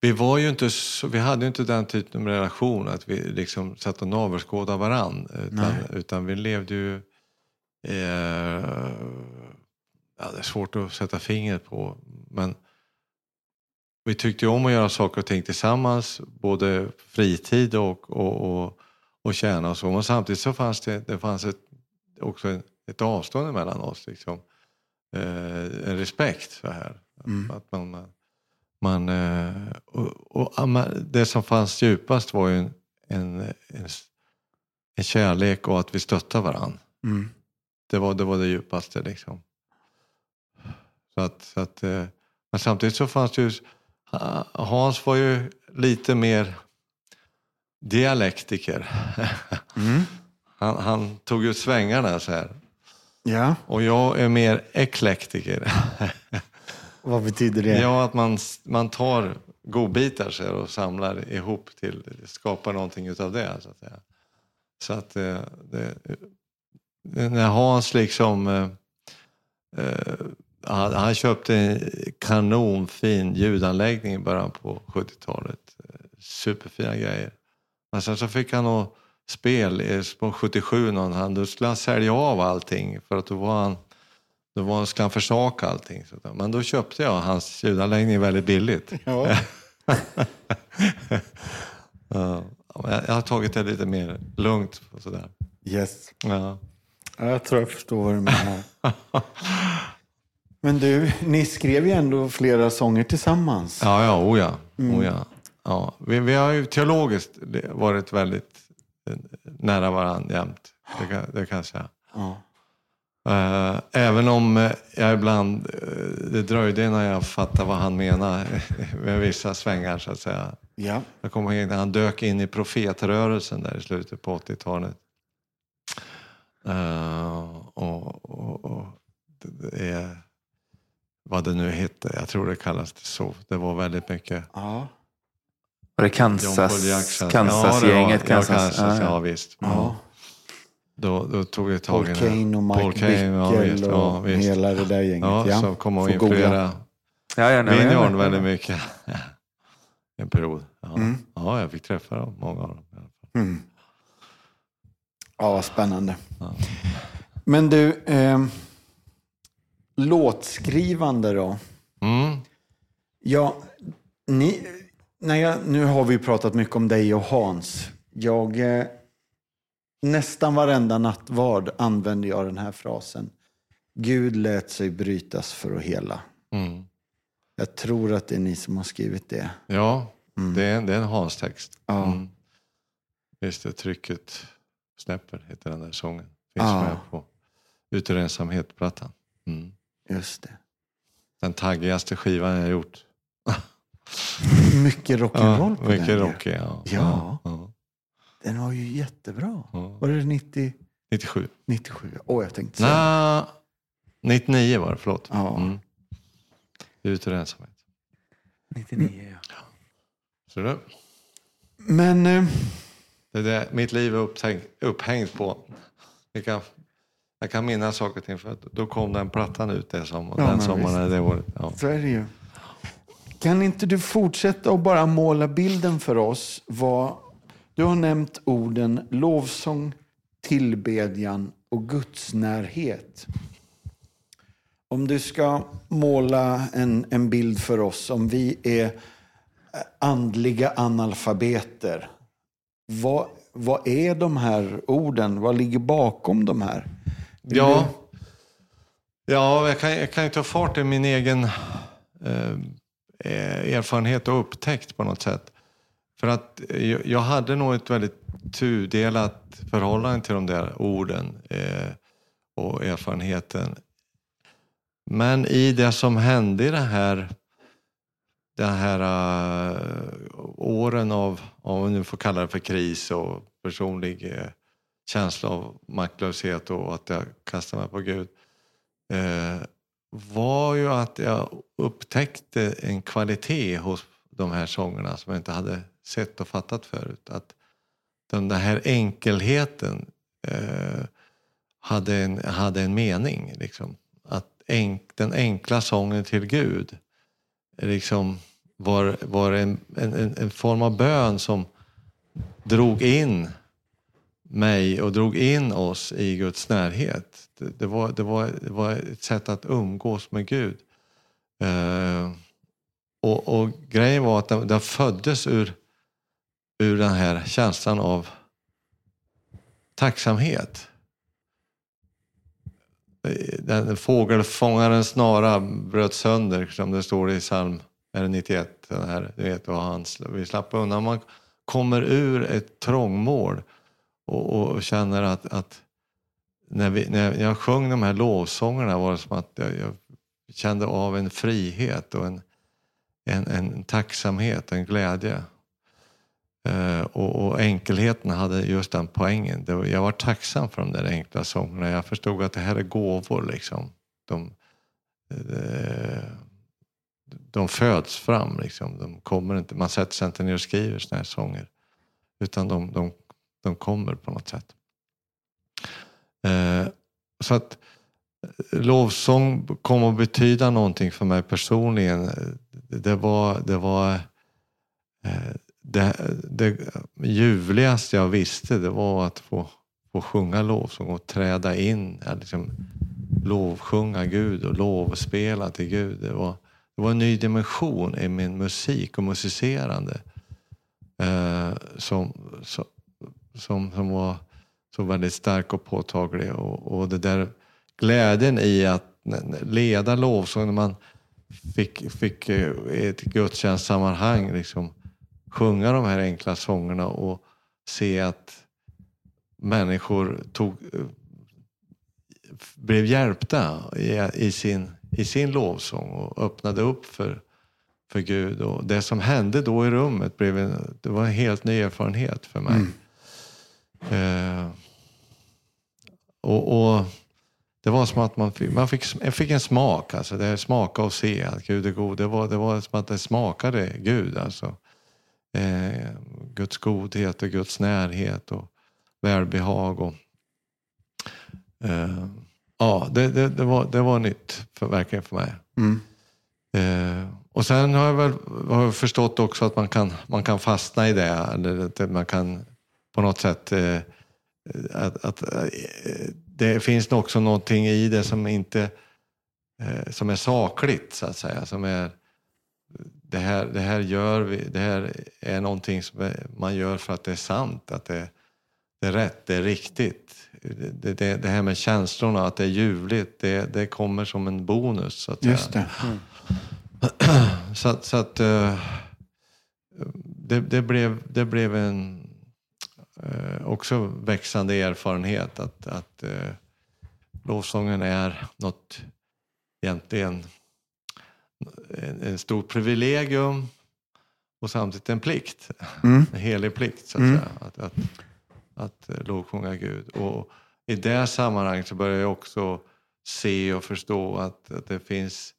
vi var ju inte så, vi hade ju inte den typen av relation att vi liksom satt och navelskådade varann. Utan, utan vi levde ju... Eh, ja, det är svårt att sätta fingret på. Men vi tyckte om att göra saker och ting tillsammans. Både fritid och, och, och, och tjäna och så. Men samtidigt så fanns det, det fanns ett, också ett, ett avstånd mellan oss. Liksom. Eh, en respekt så här.
Mm.
Att man, man, eh, och, och, det som fanns djupast var ju en, en, en, en kärlek och att vi stöttade varandra.
Mm.
Det var det, var det djupaste liksom. Så att, så att, eh, men samtidigt så fanns det ju, Ha- Hans var ju lite mer dialektiker.
Mm.
Han, han tog ut svängarna så här.
Ja,
Och jag är mer eklektiker.
vad betyder det?
Ja, att man, man tar godbitar så här, och samlar ihop till, skapar någonting utav det. Så att, säga. så att eh, det, det, när Hans liksom eh, eh, han, han köpte en kanonfin ljudanläggning i början på 70-talet. Eh, Superfina grejer. Men sen så fick han nog spel i- på 77 någon då skulle han sälja av allting för att då var han då var, skulle han försaka allting. Men då köpte jag hans ljudanläggning väldigt billigt.
Ja.
Jag, har tagit det lite mer lugnt. Och sådär.
Yes.
Ja,
Jag tror jag förstår vad du menar. Men du, ni skrev ju ändå flera sånger tillsammans.
Ja, ja, oh ja. Oh ja. Ja. Vi, vi har ju teologiskt varit väldigt eh, nära varandra jämt. Det kan, det kan jag säga.
Ja.
Eh, Även om eh, jag ibland, det dröjde innan jag fattade vad han menar med vissa svängar så att säga.
Ja.
Jag kommer ihåg när han dök in i profetrörelsen där i slutet på 80-talet. Eh, och, och, och det det är, vad det nu hette, jag tror det kallas det så. Det var väldigt mycket
Ja.
Var det Kansas,
Paul.
Kansas-gänget?
Ja,
Kansas,
ja, Kansas,
ja,
ja,
ja.
visst.
ja.
Då, då tog det tag
Paul
i det.
Kane och Mike
Paul Kane, ja,
Bickel
visst,
och
ja, visst.
hela det där gänget.
Ja,
Ja,
som kom att influera
Ja, ja, men-
väldigt mycket. en period. Ja.
Mm.
ja, jag fick träffa dem, många av dem.
Mm. Ja, vad spännande.
Ja.
Men du, eh, låtskrivande då?
Mm.
Ja, ni, när jag, nu har vi pratat mycket om dig och Hans. Jag, eh, nästan varenda nattvard använder jag den här frasen. Gud lät sig brytas för att hela.
Mm.
Jag tror att det är ni som har skrivit det.
Ja,
Mm.
det, är, det är en Hans-text.
Ja.
Mm. Visst det, Trycket snäpper heter den där sången. Finns
Ja.
med på Ut ensamhet-plattan. Mm.
Just det.
Den taggigaste skivan jag gjort.
Mycket rock'n'roll
Ja,
på
mycket
den. ju.
rockig. Ja.
Ja.
Ja.
Den var ju jättebra. Var det 90,
97.
97? Åh, jag tänkte säga.
Nej, 99 var det, förlåt.
Ja.
Mm. Ut ur ensamhet.
99 ja.
Så det,
Men eh,
det är det mitt liv är upphängt, upphängt på. Kan, jag kan minnas saker och ting för att då kom den plattan ut det som,
Ja,
den sommaren, det året. Ja.
så är det ju. Kan inte du fortsätta och bara måla bilden för oss? Vad, du har nämnt orden lovsång, tillbedjan och gudsnärhet. Om du ska måla en, en bild för oss, om vi är andliga analfabeter. Vad, vad är de här orden? Vad ligger bakom de här?
Ja, ja jag, kan, jag kan ju ta fart i min egen eh, eh, erfarenhet och upptäckt på något sätt. För att jag, jag hade nog ett väldigt tudelat förhållande till de där orden eh, och erfarenheten. Men i det som hände i det här, de här eh, åren av, om vi nu får kalla det för kris och personlig eh, känsla av maktlöshet och att jag kastade mig på Gud eh, var ju att jag upptäckte en kvalitet hos de här sångerna som jag inte hade sett och fattat förut. Att den här enkelheten eh, hade, en, hade en mening. Liksom. Att enk, den enkla sången till Gud liksom var, var en, en, en- en form av bön som drog in mig och drog in oss i Guds närhet. Det, det, var, det, var, det var ett sätt att umgås med Gud. Eh, och, och grejen var att den, den föddes ur, ur den här känslan av tacksamhet. Den fågelfångarens snara bröt sönder, som det står i psalm 91. Den här, du vet, och han, vi slapp undan. Man kommer ur ett trångmål och, och känner att, att när, vi, när jag sjöng de här lovsångerna var det som att jag, jag kände av en frihet och en, en, en tacksamhet, en glädje. Eh, och, och enkelheten hade just den poängen. Det var, jag var tacksam för de där enkla sångerna. Jag förstod att det här är gåvor. Liksom. De, eh, de föds fram. Liksom. De kommer inte, man sätter sig inte ner och skriver såna här sånger. Utan de, de, de kommer på något sätt. Eh, så att eh, lovsång kom att betyda någonting för mig personligen. Eh, det var, det var eh, det, det ljuvligaste jag visste det var att få, få sjunga lovsång och träda in, Att liksom, lovsjunga Gud och lovspela till Gud. Det var, det var en ny dimension i min musik och musicerande eh, som, som, som, som var så väldigt stark och påtaglig. Och, och det där glädjen i att leda lovsång när man fick, fick i ett gudstjänstsammanhang liksom, sjunga de här enkla sångerna och se att människor tog, eh, blev hjälpta i, i, sin, i sin lovsång och öppnade upp för, för Gud. Och det som hände då i rummet blev en, det var en helt ny erfarenhet för mig. Mm. Eh, och, och det var som att man fick, man fick, jag fick en smak, alltså det smaka och se att Gud är god. Det var, det var som att det smakade Gud. Alltså. Eh, Guds godhet och Guds närhet och välbehag. Och, eh, ja, det, det, det, var, det var nytt för, verkligen för mig.
Mm.
Eh, och sen har jag väl har jag förstått också att man kan, man kan fastna i det. Eller att man kan på något sätt eh, att, att eh, det finns också någonting i det som inte eh, som är sakligt så att säga. Som är, det, här, det här gör vi, det här är någonting som man gör för att det är sant, att det, det är rätt, det är riktigt. Det, det, det här med känslorna, att det är ljuvligt, det, det kommer som en bonus. Så att
Just
säga.
det.
så att, så att eh, det, det, blev, det blev en eh, också växande erfarenhet att, att eh, lovsången är något egentligen en, en stor privilegium och samtidigt en plikt.
Mm.
En helig plikt så att
Mm.
säga. Att, att, att eh, lovsjunga Gud. Och i det sammanhanget så börjar jag också se och förstå att, att det finns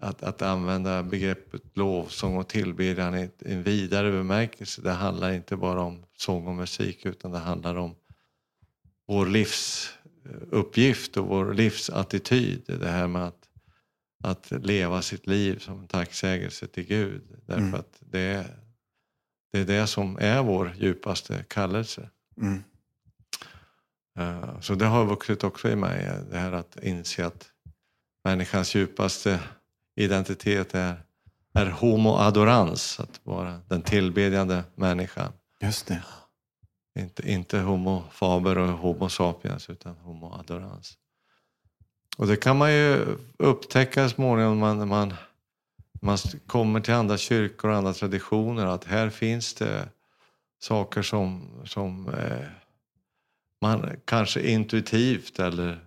att, att använda begreppet lovsång och tillbedjan i en vidare bemärkelse. Det handlar inte bara om sång och musik utan det handlar om vår livsuppgift och vår livsattityd. Det här med att, att leva sitt liv som en tacksägelse till Gud. Därför
Mm.
att det är, det är det som är vår djupaste kallelse.
Mm.
Eh, Så det har vuxit också i mig, eh, det här att inse att människans djupaste identitet är, är homo adorans, att vara den tillbedjande människan.
Just det.
Inte, inte homo faber och homo sapiens utan homo adorans. Och det kan man ju upptäcka småningom när man, man, man kommer till andra kyrkor och andra traditioner att här finns det saker som, som eh, man kanske intuitivt eller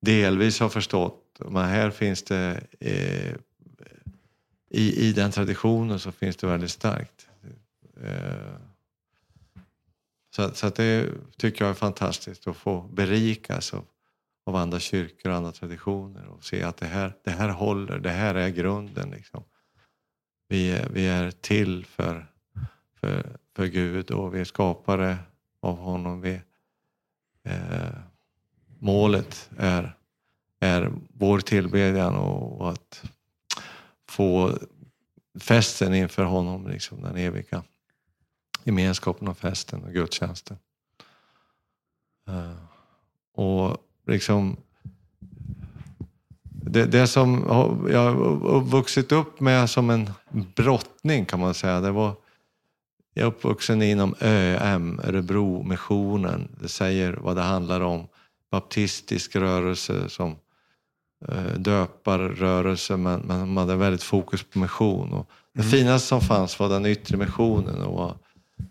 delvis har förstått. Men här finns det eh, i, i den traditionen så finns det väldigt starkt. Eh, så, så att det tycker jag är fantastiskt att få berikas av, av andra kyrkor och andra traditioner och se att det här, det här håller, det här är grunden. Liksom. Vi, är, vi är till för, för, för Gud och vi är skapare av honom. Vi, eh, målet är, är vår tillbedjan och, och att få festen inför honom, liksom den eviga gemenskapen och festen och gudstjänsten. Eh, och liksom det, det som jag har vuxit upp med som en brottning kan man säga, det var jag är uppvuxen inom ÖM, Örebro-missionen. Det säger vad det handlar om. Baptistisk rörelse som eh, döparrörelse men, men man hade väldigt fokus på mission. Och det finaste som fanns var den yttre missionen och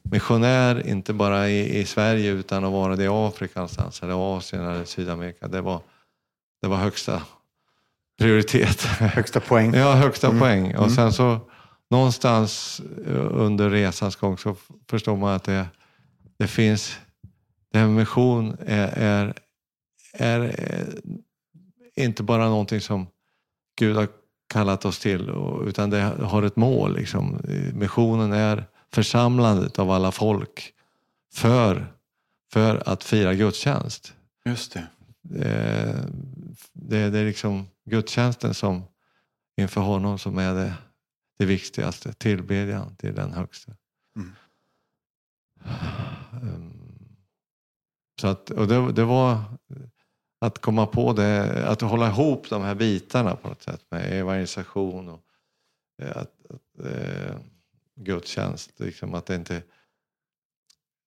missionär, inte bara i, i Sverige utan att vara det i Afrika någonstans, eller Asien eller Sydamerika. Det var, det var högsta prioritet.
Högsta poäng.
Ja, högsta
Mm.
poäng. Och
Mm.
sen så någonstans eh, under resans gång så förstår man att det, det finns, det här med mission är, är, är, eh, inte bara någonting som Gud har kallat oss till utan det har ett mål. Liksom. Eh, Missionen är församlandet av alla folk för, för att fira gudstjänst.
Just det.
Eh, det, det är liksom gudstjänsten som inför honom som är det, det viktigaste. Tillbedjan till den högste.
Mm.
Um, Så att, och det, det var att komma på det, att hålla ihop de här bitarna på något sätt med evangelisation och eh, att, att, eh, gudstjänst. Liksom att, det inte,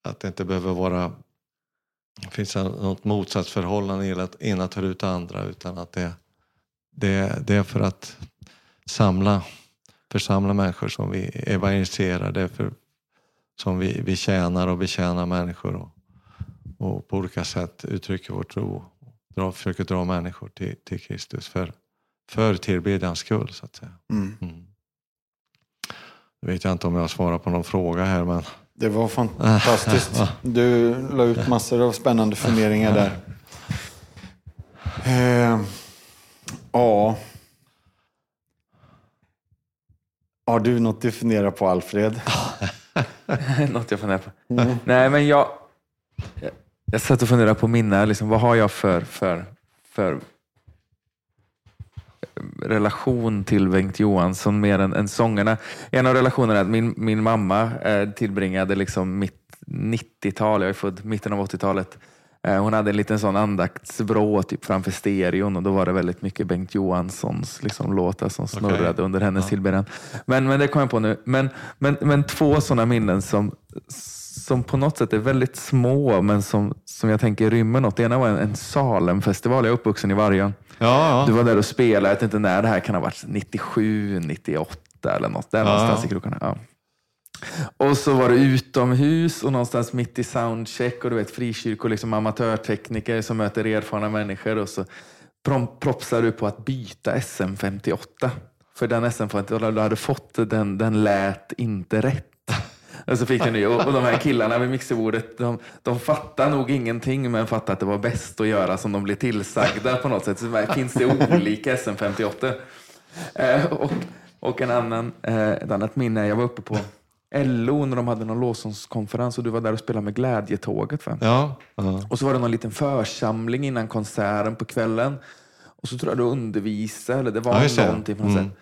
att det inte behöver vara det finns något motsatsförhållande i att ena tar ut det andra utan att det, det, det är för att samla, församla människor som vi evangeliserar. Det är för, som vi, vi tjänar och betjänar människor och, och på olika sätt uttrycker vår tro. Dra, försöker dra människor till, till Kristus för, för tillbedjans skull så att säga.
Mm.
Mm. Nu vet jag inte om jag svarar på någon fråga här men
Det var fantastiskt. Du la ut massor av spännande funderingar där. Eh, ja. Har du något att fundera på, Alfred?
Något jag funderar på. Nej, men jag, jag, jag satt och funderade på mina, liksom, vad har jag för, för, för relation till Bengt Johansson mer än, än sångerna. En av relationerna är att min, min mamma eh, tillbringade liksom mitt 90-tal, jag är född mitten av 80-talet, Eh, hon hade en liten sån andaktsvrå typ framför stereon och då var det väldigt mycket Bengt Johanssons liksom, låtar som snurrade
Okej.
under hennes
Ja.
tillbedjan. Men, men det kom jag på nu. Men, men, men två sådana minnen som, som på något sätt är väldigt små men som, som jag tänker rymmer något. Det ena var en, en Salemfestival. Jag är uppvuxen i Vargön.
Ja.
Du var där och spelade, jag vet inte när det här kan ha varit, 97, 98 eller något. Där
Ja,
någonstans i krokarna. Ja. Och så var det utomhus och någonstans mitt i soundcheck och du vet frikyrkor, liksom amatörtekniker som möter erfarna människor och så propsar du på att byta SM58. För den SM58 du hade fått, den, den lät inte rätt. Och så fick ny. Och, och de här killarna vid mixerbordet, de, de fattar nog ingenting men fattar att det var bäst att göra som de blir tillsagda på något sätt. Så det finns det olika SM58. Eh, och, och en annan, eh, ett annat minne, jag var uppe på LO när de hade någon lovsångskonferens och du var där och spelade med Glädjetåget. Va?
ja, ja.
Och så var det någon liten församling innan konserten på kvällen. Och så tror jag du undervisade, eller det var
Ja,
någonting på något
Mm.
sätt.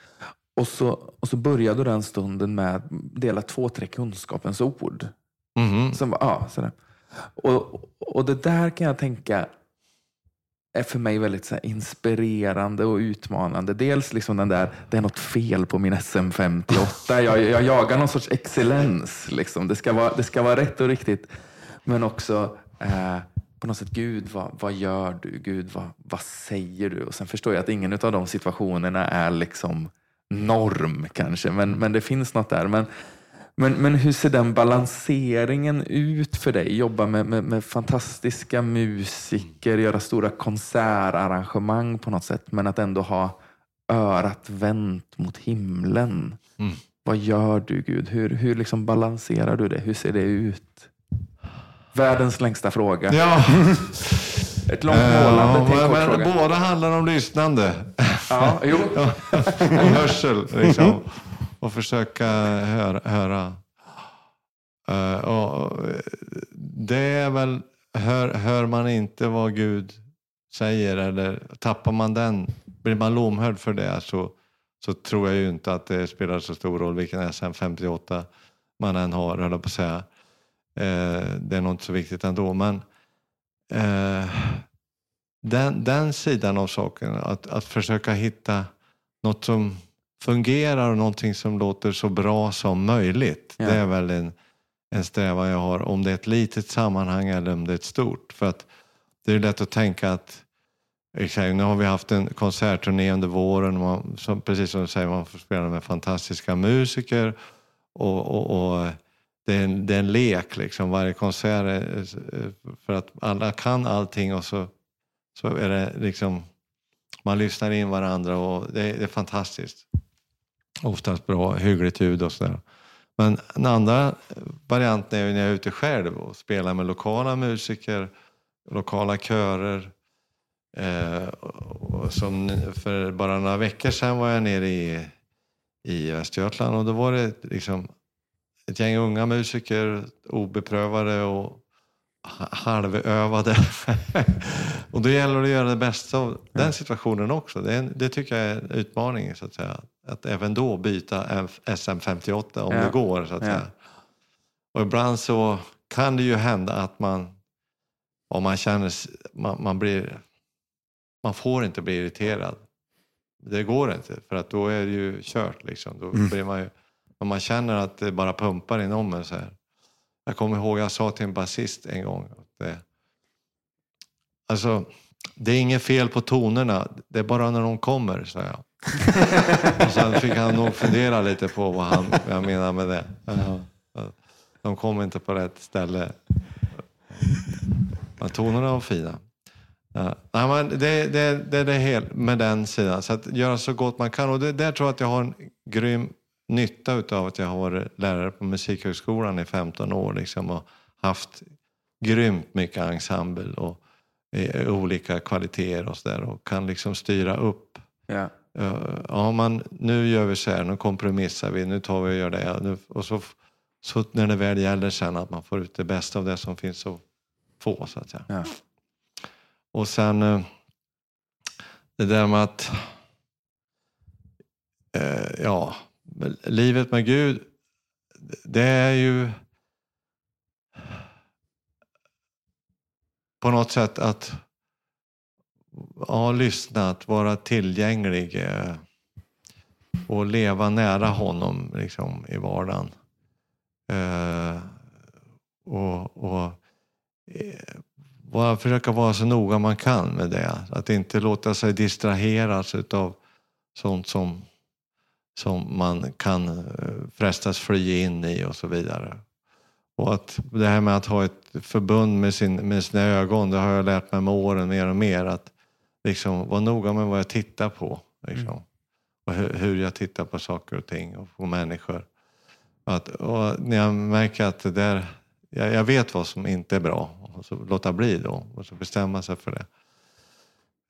Och så, och så började den stunden med att dela två, tre kunskapens ord.
Mhm.
Som ja, sådär. Och, och det där kan jag tänka är för mig väldigt så inspirerande och utmanande. Dels liksom den där, det är något fel på min SM58. Jag, jag jagar någon sorts excellens. Liksom. Det, ska vara, det ska vara rätt och riktigt. Men också eh, på något sätt, Gud, vad, vad gör du? Gud, vad, vad säger du? Och sen förstår jag att ingen av de situationerna är liksom norm kanske, men, men det finns något där. Men, men, men hur ser den balanseringen ut för dig? Jobba med, med, med fantastiska musiker, göra stora konsertarrangemang på något sätt, men att ändå ha örat vänt mot himlen.
Mm.
Vad gör du Gud? Hur, hur liksom balanserar du det? Hur ser det ut? Världens längsta fråga.
ja.
Ett långt målande
Ja,
till en
men,
kort fråga.
båda handlar om lyssnande
Ja, jo.
och hörsel. Liksom. Och försöka höra. höra. Eh, och det är väl, hör, hör man inte vad Gud säger eller tappar man den, blir man lomhörd för det så, så tror jag ju inte att det spelar så stor roll vilken SM58 man än har, höll jag på att säga. Eh, det är nog inte så viktigt ändå. Men eh, den, den sidan av saken, att, att försöka hitta något som fungerar och någonting som låter så bra som möjligt.
Ja.
Det är väl en, en strävan jag har, om det är ett litet sammanhang eller om det är ett stort. För att det är lätt att tänka att Exakt, nu har vi haft en konsertturné under våren. Man, som, precis som du säger, man får spela med fantastiska musiker. Och, och, och det, är en, det är en lek, liksom. varje konsert. Är, för att alla kan allting och så, så är det liksom... Man lyssnar in varandra och det, är- det är fantastiskt. Oftast bra, hyggligt ljud och sådär. Men den andra varianten är ju när jag är ute själv och spelar med lokala musiker, lokala körer. Eh, som för bara några veckor sedan var jag nere i, i Västergötland och då var det liksom ett gäng unga musiker, obeprövade och ha- halvövade. och då gäller det att göra det bästa av den situationen också. Det, en, det tycker jag är en utmaning så att säga. Att även då byta F- SM58 om
Ja.
det går så att
Ja.
säga. Och ibland så kan det ju hända att man, om man känner, man, man blir, man får inte bli irriterad. Det går inte för att då är det ju kört liksom. Då
Mm.
blir man ju, om man känner att det bara pumpar inom en så här. Jag kommer ihåg jag sa till en basist en gång att det, alltså, det är inget fel på tonerna, det är bara när de kommer, sa jag. Och sen fick han nog fundera lite på vad, han, vad jag menar med det. De kom inte på rätt ställe. Men tonerna var fina. Ja. Nej, men det, det, det är det med den sidan. Så att göra så gott man kan. Och det, där tror jag att jag har en grym nytta utav att jag har varit lärare på Musikhögskolan i 15 år. Liksom, och haft grymt mycket ensemble och eh, olika kvaliteter och sådär. Och kan liksom styra upp
Ja.
Eh, ja, man, nu gör vi så här, nu kompromissar vi, nu tar vi och gör det. Nu, och så, så när det väl gäller sen att man får ut det bästa av det som finns att få så att säga.
Ja.
Och sen eh, det där med att eh, ja, livet med Gud, det är ju på något sätt att ja, lyssna, att vara tillgänglig eh, och leva nära honom liksom, i vardagen. Eh, och, och eh, bara försöka vara så noga man kan med det. Att inte låta sig distraheras av sånt som, som man kan eh, frestas fly in i och så vidare. Och att det här med att ha ett förbund med, sin, med sina ögon, det har jag lärt mig med åren mer och mer. Att liksom vara noga med vad jag tittar på. Liksom. Mm. Och hur, hur, jag tittar på saker och ting och på människor. Att, och när jag märker att det där, jag, jag vet vad som inte är bra och så låta bli då och så bestämma sig för det.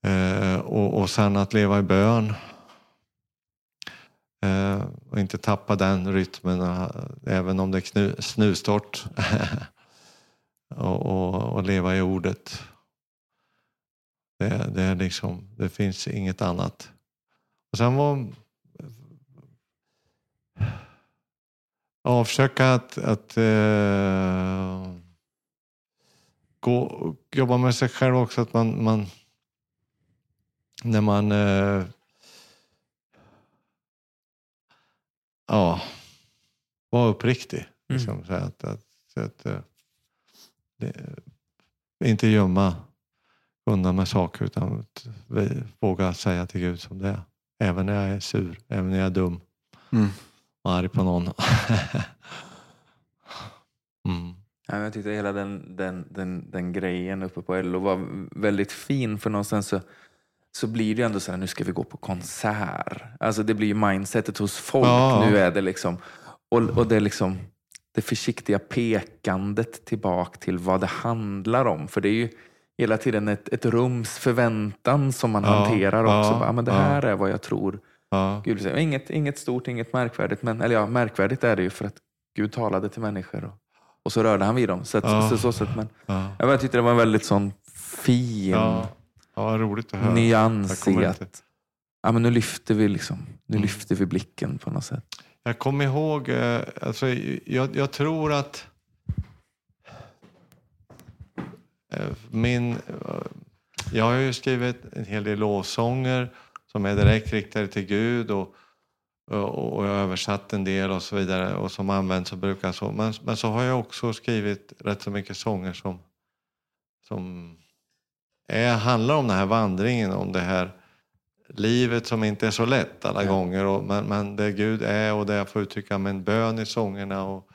Eh, och, och sen att leva i bön. Eh, och inte tappa den rytmen eh, även om det är knu, snustort. och, och, och, leva i ordet. Det, det, är liksom, det finns inget annat. Och sen var ja, försöka att, att eh, gå, jobba med sig själv också. Att man, man när man eh, ja, var uppriktig. Mm. Liksom, så att, att, så att eh, det, inte gömma undan med saker utan våga säga till Gud som det är. Även när jag är sur, även när jag är dum mm. och arg på någon.
mm. Ja, jag tyckte hela den, den, den, den grejen uppe på LO var väldigt fin för någonstans så, så blir det ändå så här, nu ska vi gå på konsert. Alltså det blir ju mindsetet hos folk. Ja. Nu är det liksom, och, och det är liksom det försiktiga pekandet tillbaka till vad det handlar om. För det är ju hela tiden ett, ett rums förväntan som man ja, hanterar också. Ja, men det här är vad jag tror. Ja. Gud, inget, inget stort, inget märkvärdigt. Men, eller ja, märkvärdigt är det ju för att Gud talade till människor. Och, och så rörde han vid dem. Så, att, ja. så, så, så, men, ja. Jag tyckte det var en väldigt sån fin
ja. Roligt att höra.
nyans i att ja, men nu, lyfter vi liksom, nu mm. lyfter vi blicken på något sätt.
Jag kommer ihåg, eh, alltså, jag, jag tror att eh, min... Eh, jag har ju skrivit en hel del lovsånger som är direkt riktade till Gud och och jag har översatt en del och så vidare och som används och brukar så. Men, men så har jag också skrivit rätt så mycket sånger som, som är, handlar om den här vandringen, om det här livet som inte är så lätt alla ja. gånger. Och, men, men det Gud är och det jag får uttrycka med en bön i sångerna. Och,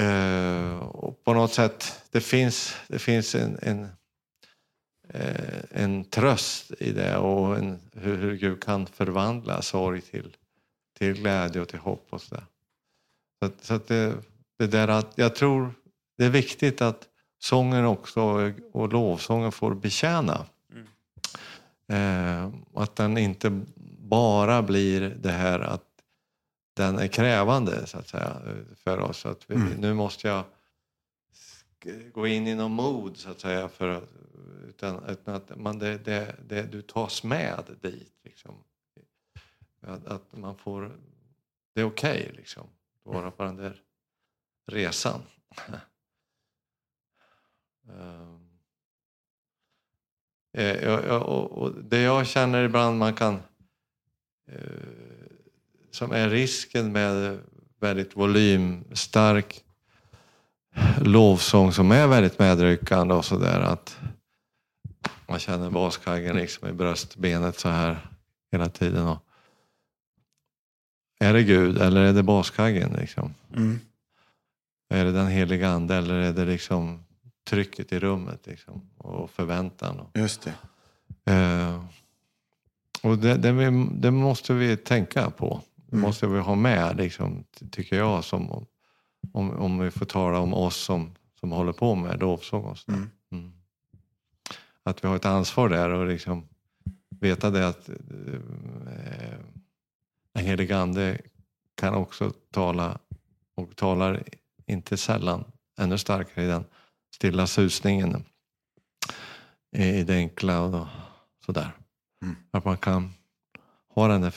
eh, och på något sätt, det finns, det finns en, en eh, en tröst i det och en, hur, hur Gud kan förvandla sorg till, till glädje och till hopp och. Så, så att det, det där att jag tror det är viktigt att sången också och lovsången får betjäna. Mm. Eh, att den inte bara blir det här att den är krävande så att säga för oss. Att vi, mm. Nu måste jag gå in i någon mod så att säga. För, utan, utan att man, det, det, det, du tas med dit. Liksom. Att, att man får, det är okej okay, liksom, att vara på den där resan. Um, jag, och, det jag känner ibland man kan uh, som är risken med väldigt volymstark lovsång som är väldigt medryckande och sådär att man känner baskaggen liksom i bröstbenet så här hela tiden. Och är det Gud eller är det baskaggen? Liksom? Mm. Är det den heliga ande eller är det liksom trycket i rummet liksom, och förväntan? Och,
Just det.
Eh, och det, det, det, måste vi tänka på. Det mm. måste vi ha med, liksom, tycker jag, som, om, om vi får tala om oss som, som håller på med lovsång. Mm. Mm. Att vi har ett ansvar där och liksom veta det att eh, den helige Ande kan också tala och talar inte sällan ännu starkare i den stilla susningen i det enkla och sådär. Mm. Att man kan ha den där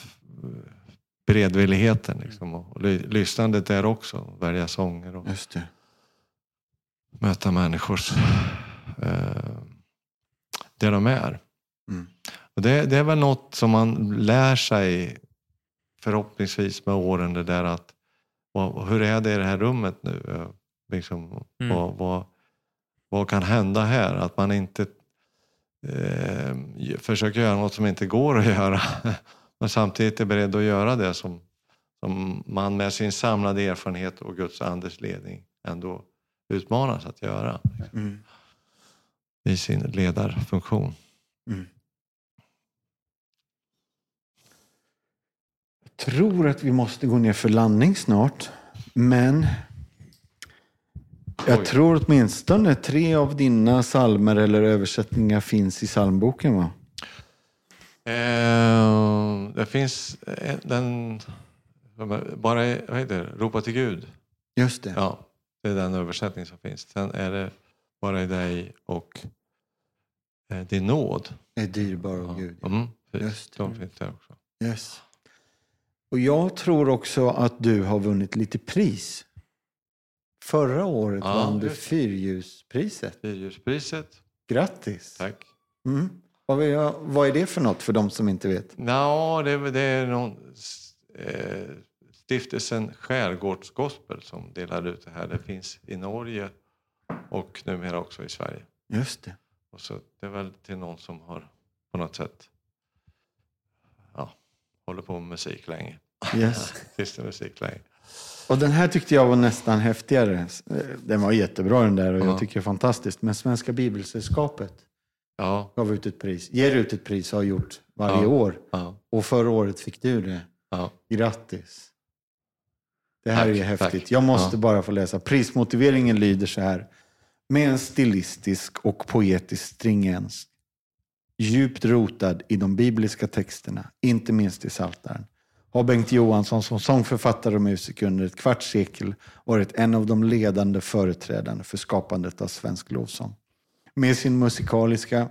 beredvilligheten liksom, och lyssnandet där också. Välja sånger och möta människors eh, det de är.
Mm.
Och det, det är väl något som man lär sig förhoppningsvis med åren. Det där att vad, hur är det i det här rummet nu? Eh, Liksom,
Mm.
vad, vad, vad kan hända här? Att man inte eh, försöker göra något som inte går att göra. Men samtidigt är beredd att göra det som, som man med sin samlade erfarenhet och Guds andes ledning ändå utmanas att göra
Mm.
i sin ledarfunktion.
Mm. Jag tror att vi måste gå ner för landning snart. Men jag tror åtminstone tre av dina salmer eller översättningar finns i psalmboken va?
Eh, det finns eh, den, bara vad heter det? Ropa till Gud.
Just det.
Ja, det är den översättning som finns. Sen är det bara i dig och eh, din nåd.
Är dyrbar av Gud.
Mm, precis.
Just det.
De finns där också.
Yes. Och jag tror också att du har vunnit lite pris. Förra året
Ja,
vann du. Fyrljuspriset.
Fyrhjulspriset.
Grattis!
Tack.
Mm. Vad, är, vad är det för något för de som inte vet?
Ja, det, det är någon, eh, stiftelsen Skärgårdsgospel som delar ut det här. Det finns i Norge och numera också i Sverige.
Just det.
Och så det är väl till någon som har på något sätt ja, håller på med musik länge.
Yes.
Kristen musik länge.
Och den här tyckte jag var nästan häftigare. Den var jättebra den där och
Ja.
jag tycker det är fantastiskt. Men Svenska Bibelsällskapet
Ja,
gav ut ett pris. Ger ut ett pris och har gjort varje
Ja.
år.
ja,
Och förra året fick du det.
ja.
Grattis! Det här
Tack,
är häftigt.
tack.
Jag måste bara få läsa. Prismotiveringen lyder så här. Med en stilistisk och poetisk stringens. Djupt rotad i de bibliska texterna, inte minst i Psaltaren, har Bengt Johansson som sångförfattare och musiker under ett kvarts sekel varit en av de ledande företrädarna för skapandet av svensk lovsång. Med sin musikaliska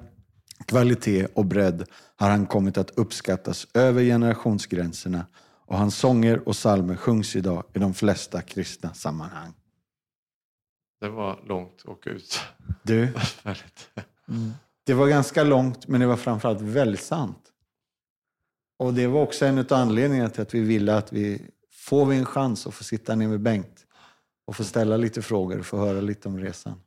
kvalitet och bredd har han kommit att uppskattas över generationsgränserna och hans sånger och psalmer sjungs idag i de flesta kristna sammanhang.
Det var långt och ut.
Du,
Väldigt.
det var ganska långt men det var framförallt väldigt sant. Och det var också en av anledningarna till att vi ville att vi får vi en chans att få sitta ner med Bengt och få ställa lite frågor och få höra lite om resan.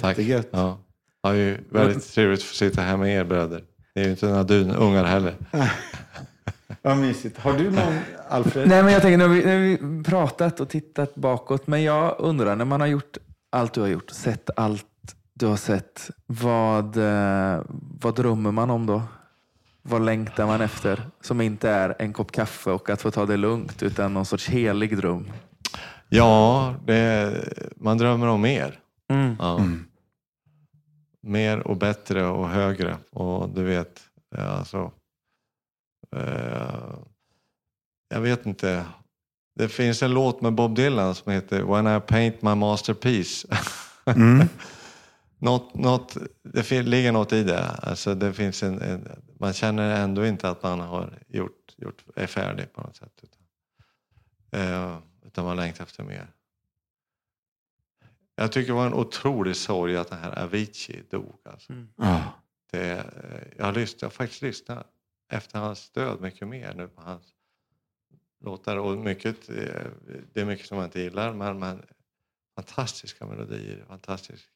Tack.
Jättegött.
Ja. Ja, det är ju väldigt trevligt att få sitta här med er bröder. Ni är ju inte några dunungar heller.
Vad mysigt. Har du någon, Alfred?
Nej, men jag tänker, nu har, vi, nu har vi pratat och tittat bakåt, men jag undrar, när man har gjort allt du har gjort, sett allt du har sett, vad, eh, vad drömmer man om då? Vad längtar man efter? Som inte är en kopp kaffe och att få ta det lugnt, utan någon sorts helig dröm.
Ja, det, man drömmer om mer.
Mm.
Ja.
Mm.
Mer och bättre och högre. Och du vet, alltså, eh, jag vet inte. Det finns en låt med Bob Dylan som heter When I paint my masterpiece.
Mm.
något, något, det ligger något i det. Alltså det finns en, en, man känner ändå inte att man har gjort, gjort, är färdig på något sätt. Utan, eh, utan man längtar efter mer. Jag tycker det var en otrolig sorg att den här Avicii dog. Alltså.
Ja.
Det, eh, jag, har lyssnat, jag har faktiskt lyssnat efter hans död mycket mer nu på hans låtar. Och mycket, eh, det är mycket som jag inte gillar men, men fantastiska melodier, fantastisk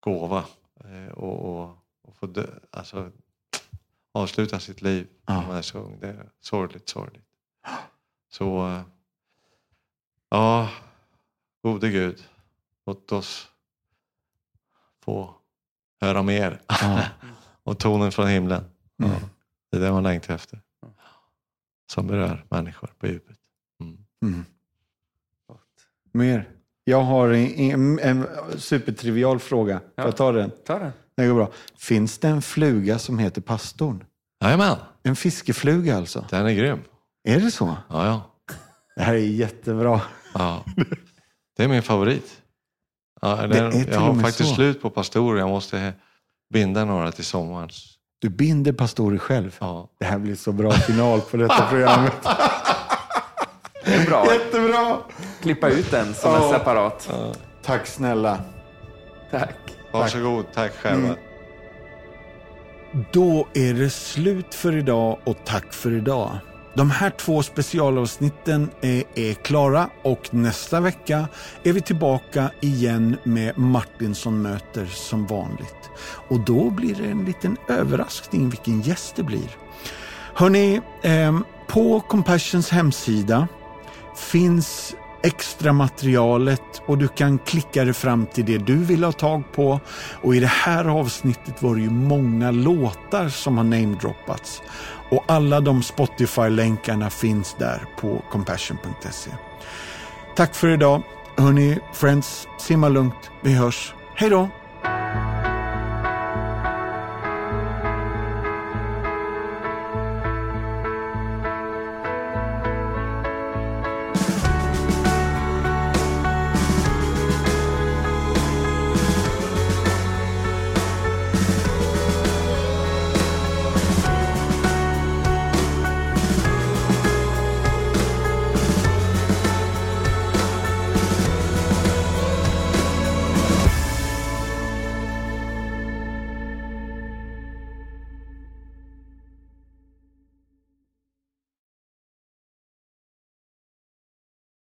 gåva. Eh, Och, och, och få dö, alltså, avsluta sitt liv
Ja.
när man är så ung. Det är sorgligt, sorgligt. Så eh, ja, gode Gud, låt oss få höra mer.
Ja.
och tonen från himlen.
Mm.
Ja, det är det man längtar efter. Som berör människor på djupet. Mm.
Mm. Mer? Jag har en, en, en supertrivial fråga. Får
Ja.
jag ta den?
Ta den.
Det går bra. Finns det en fluga som heter pastorn?
Jajamän,
En fiskefluga alltså?
den är grym.
Är det så?
Ja, ja.
Det här är jättebra.
ja. Det är min favorit. Ja,
Det
den,
är till
jag har faktiskt
så.
slut på pastorer. Jag måste binda några till sommaren.
Du binder pastorer själv.
Ja.
Det här blir så bra final på detta programmet.
Det är bra.
Jättebra!
Klippa ut den som
Ja.
en separat.
Tack snälla.
Tack.
Varsågod, tack själva.
Mm. Då är det slut för idag och tack för idag. De här två specialavsnitten är, är, klara och nästa vecka är vi tillbaka igen med Martinsson möter som vanligt. Och då blir det en liten överraskning vilken gäst det blir. Hörni, eh, på Compassions hemsida finns extra materialet och du kan klicka dig fram till det du vill ha tag på. Och i det här avsnittet var det ju många låtar som har namedroppats. Och alla de Spotify-länkarna finns där på compassion.se. Tack för idag. Hörni, friends, simma lugnt. Vi hörs. Hej då!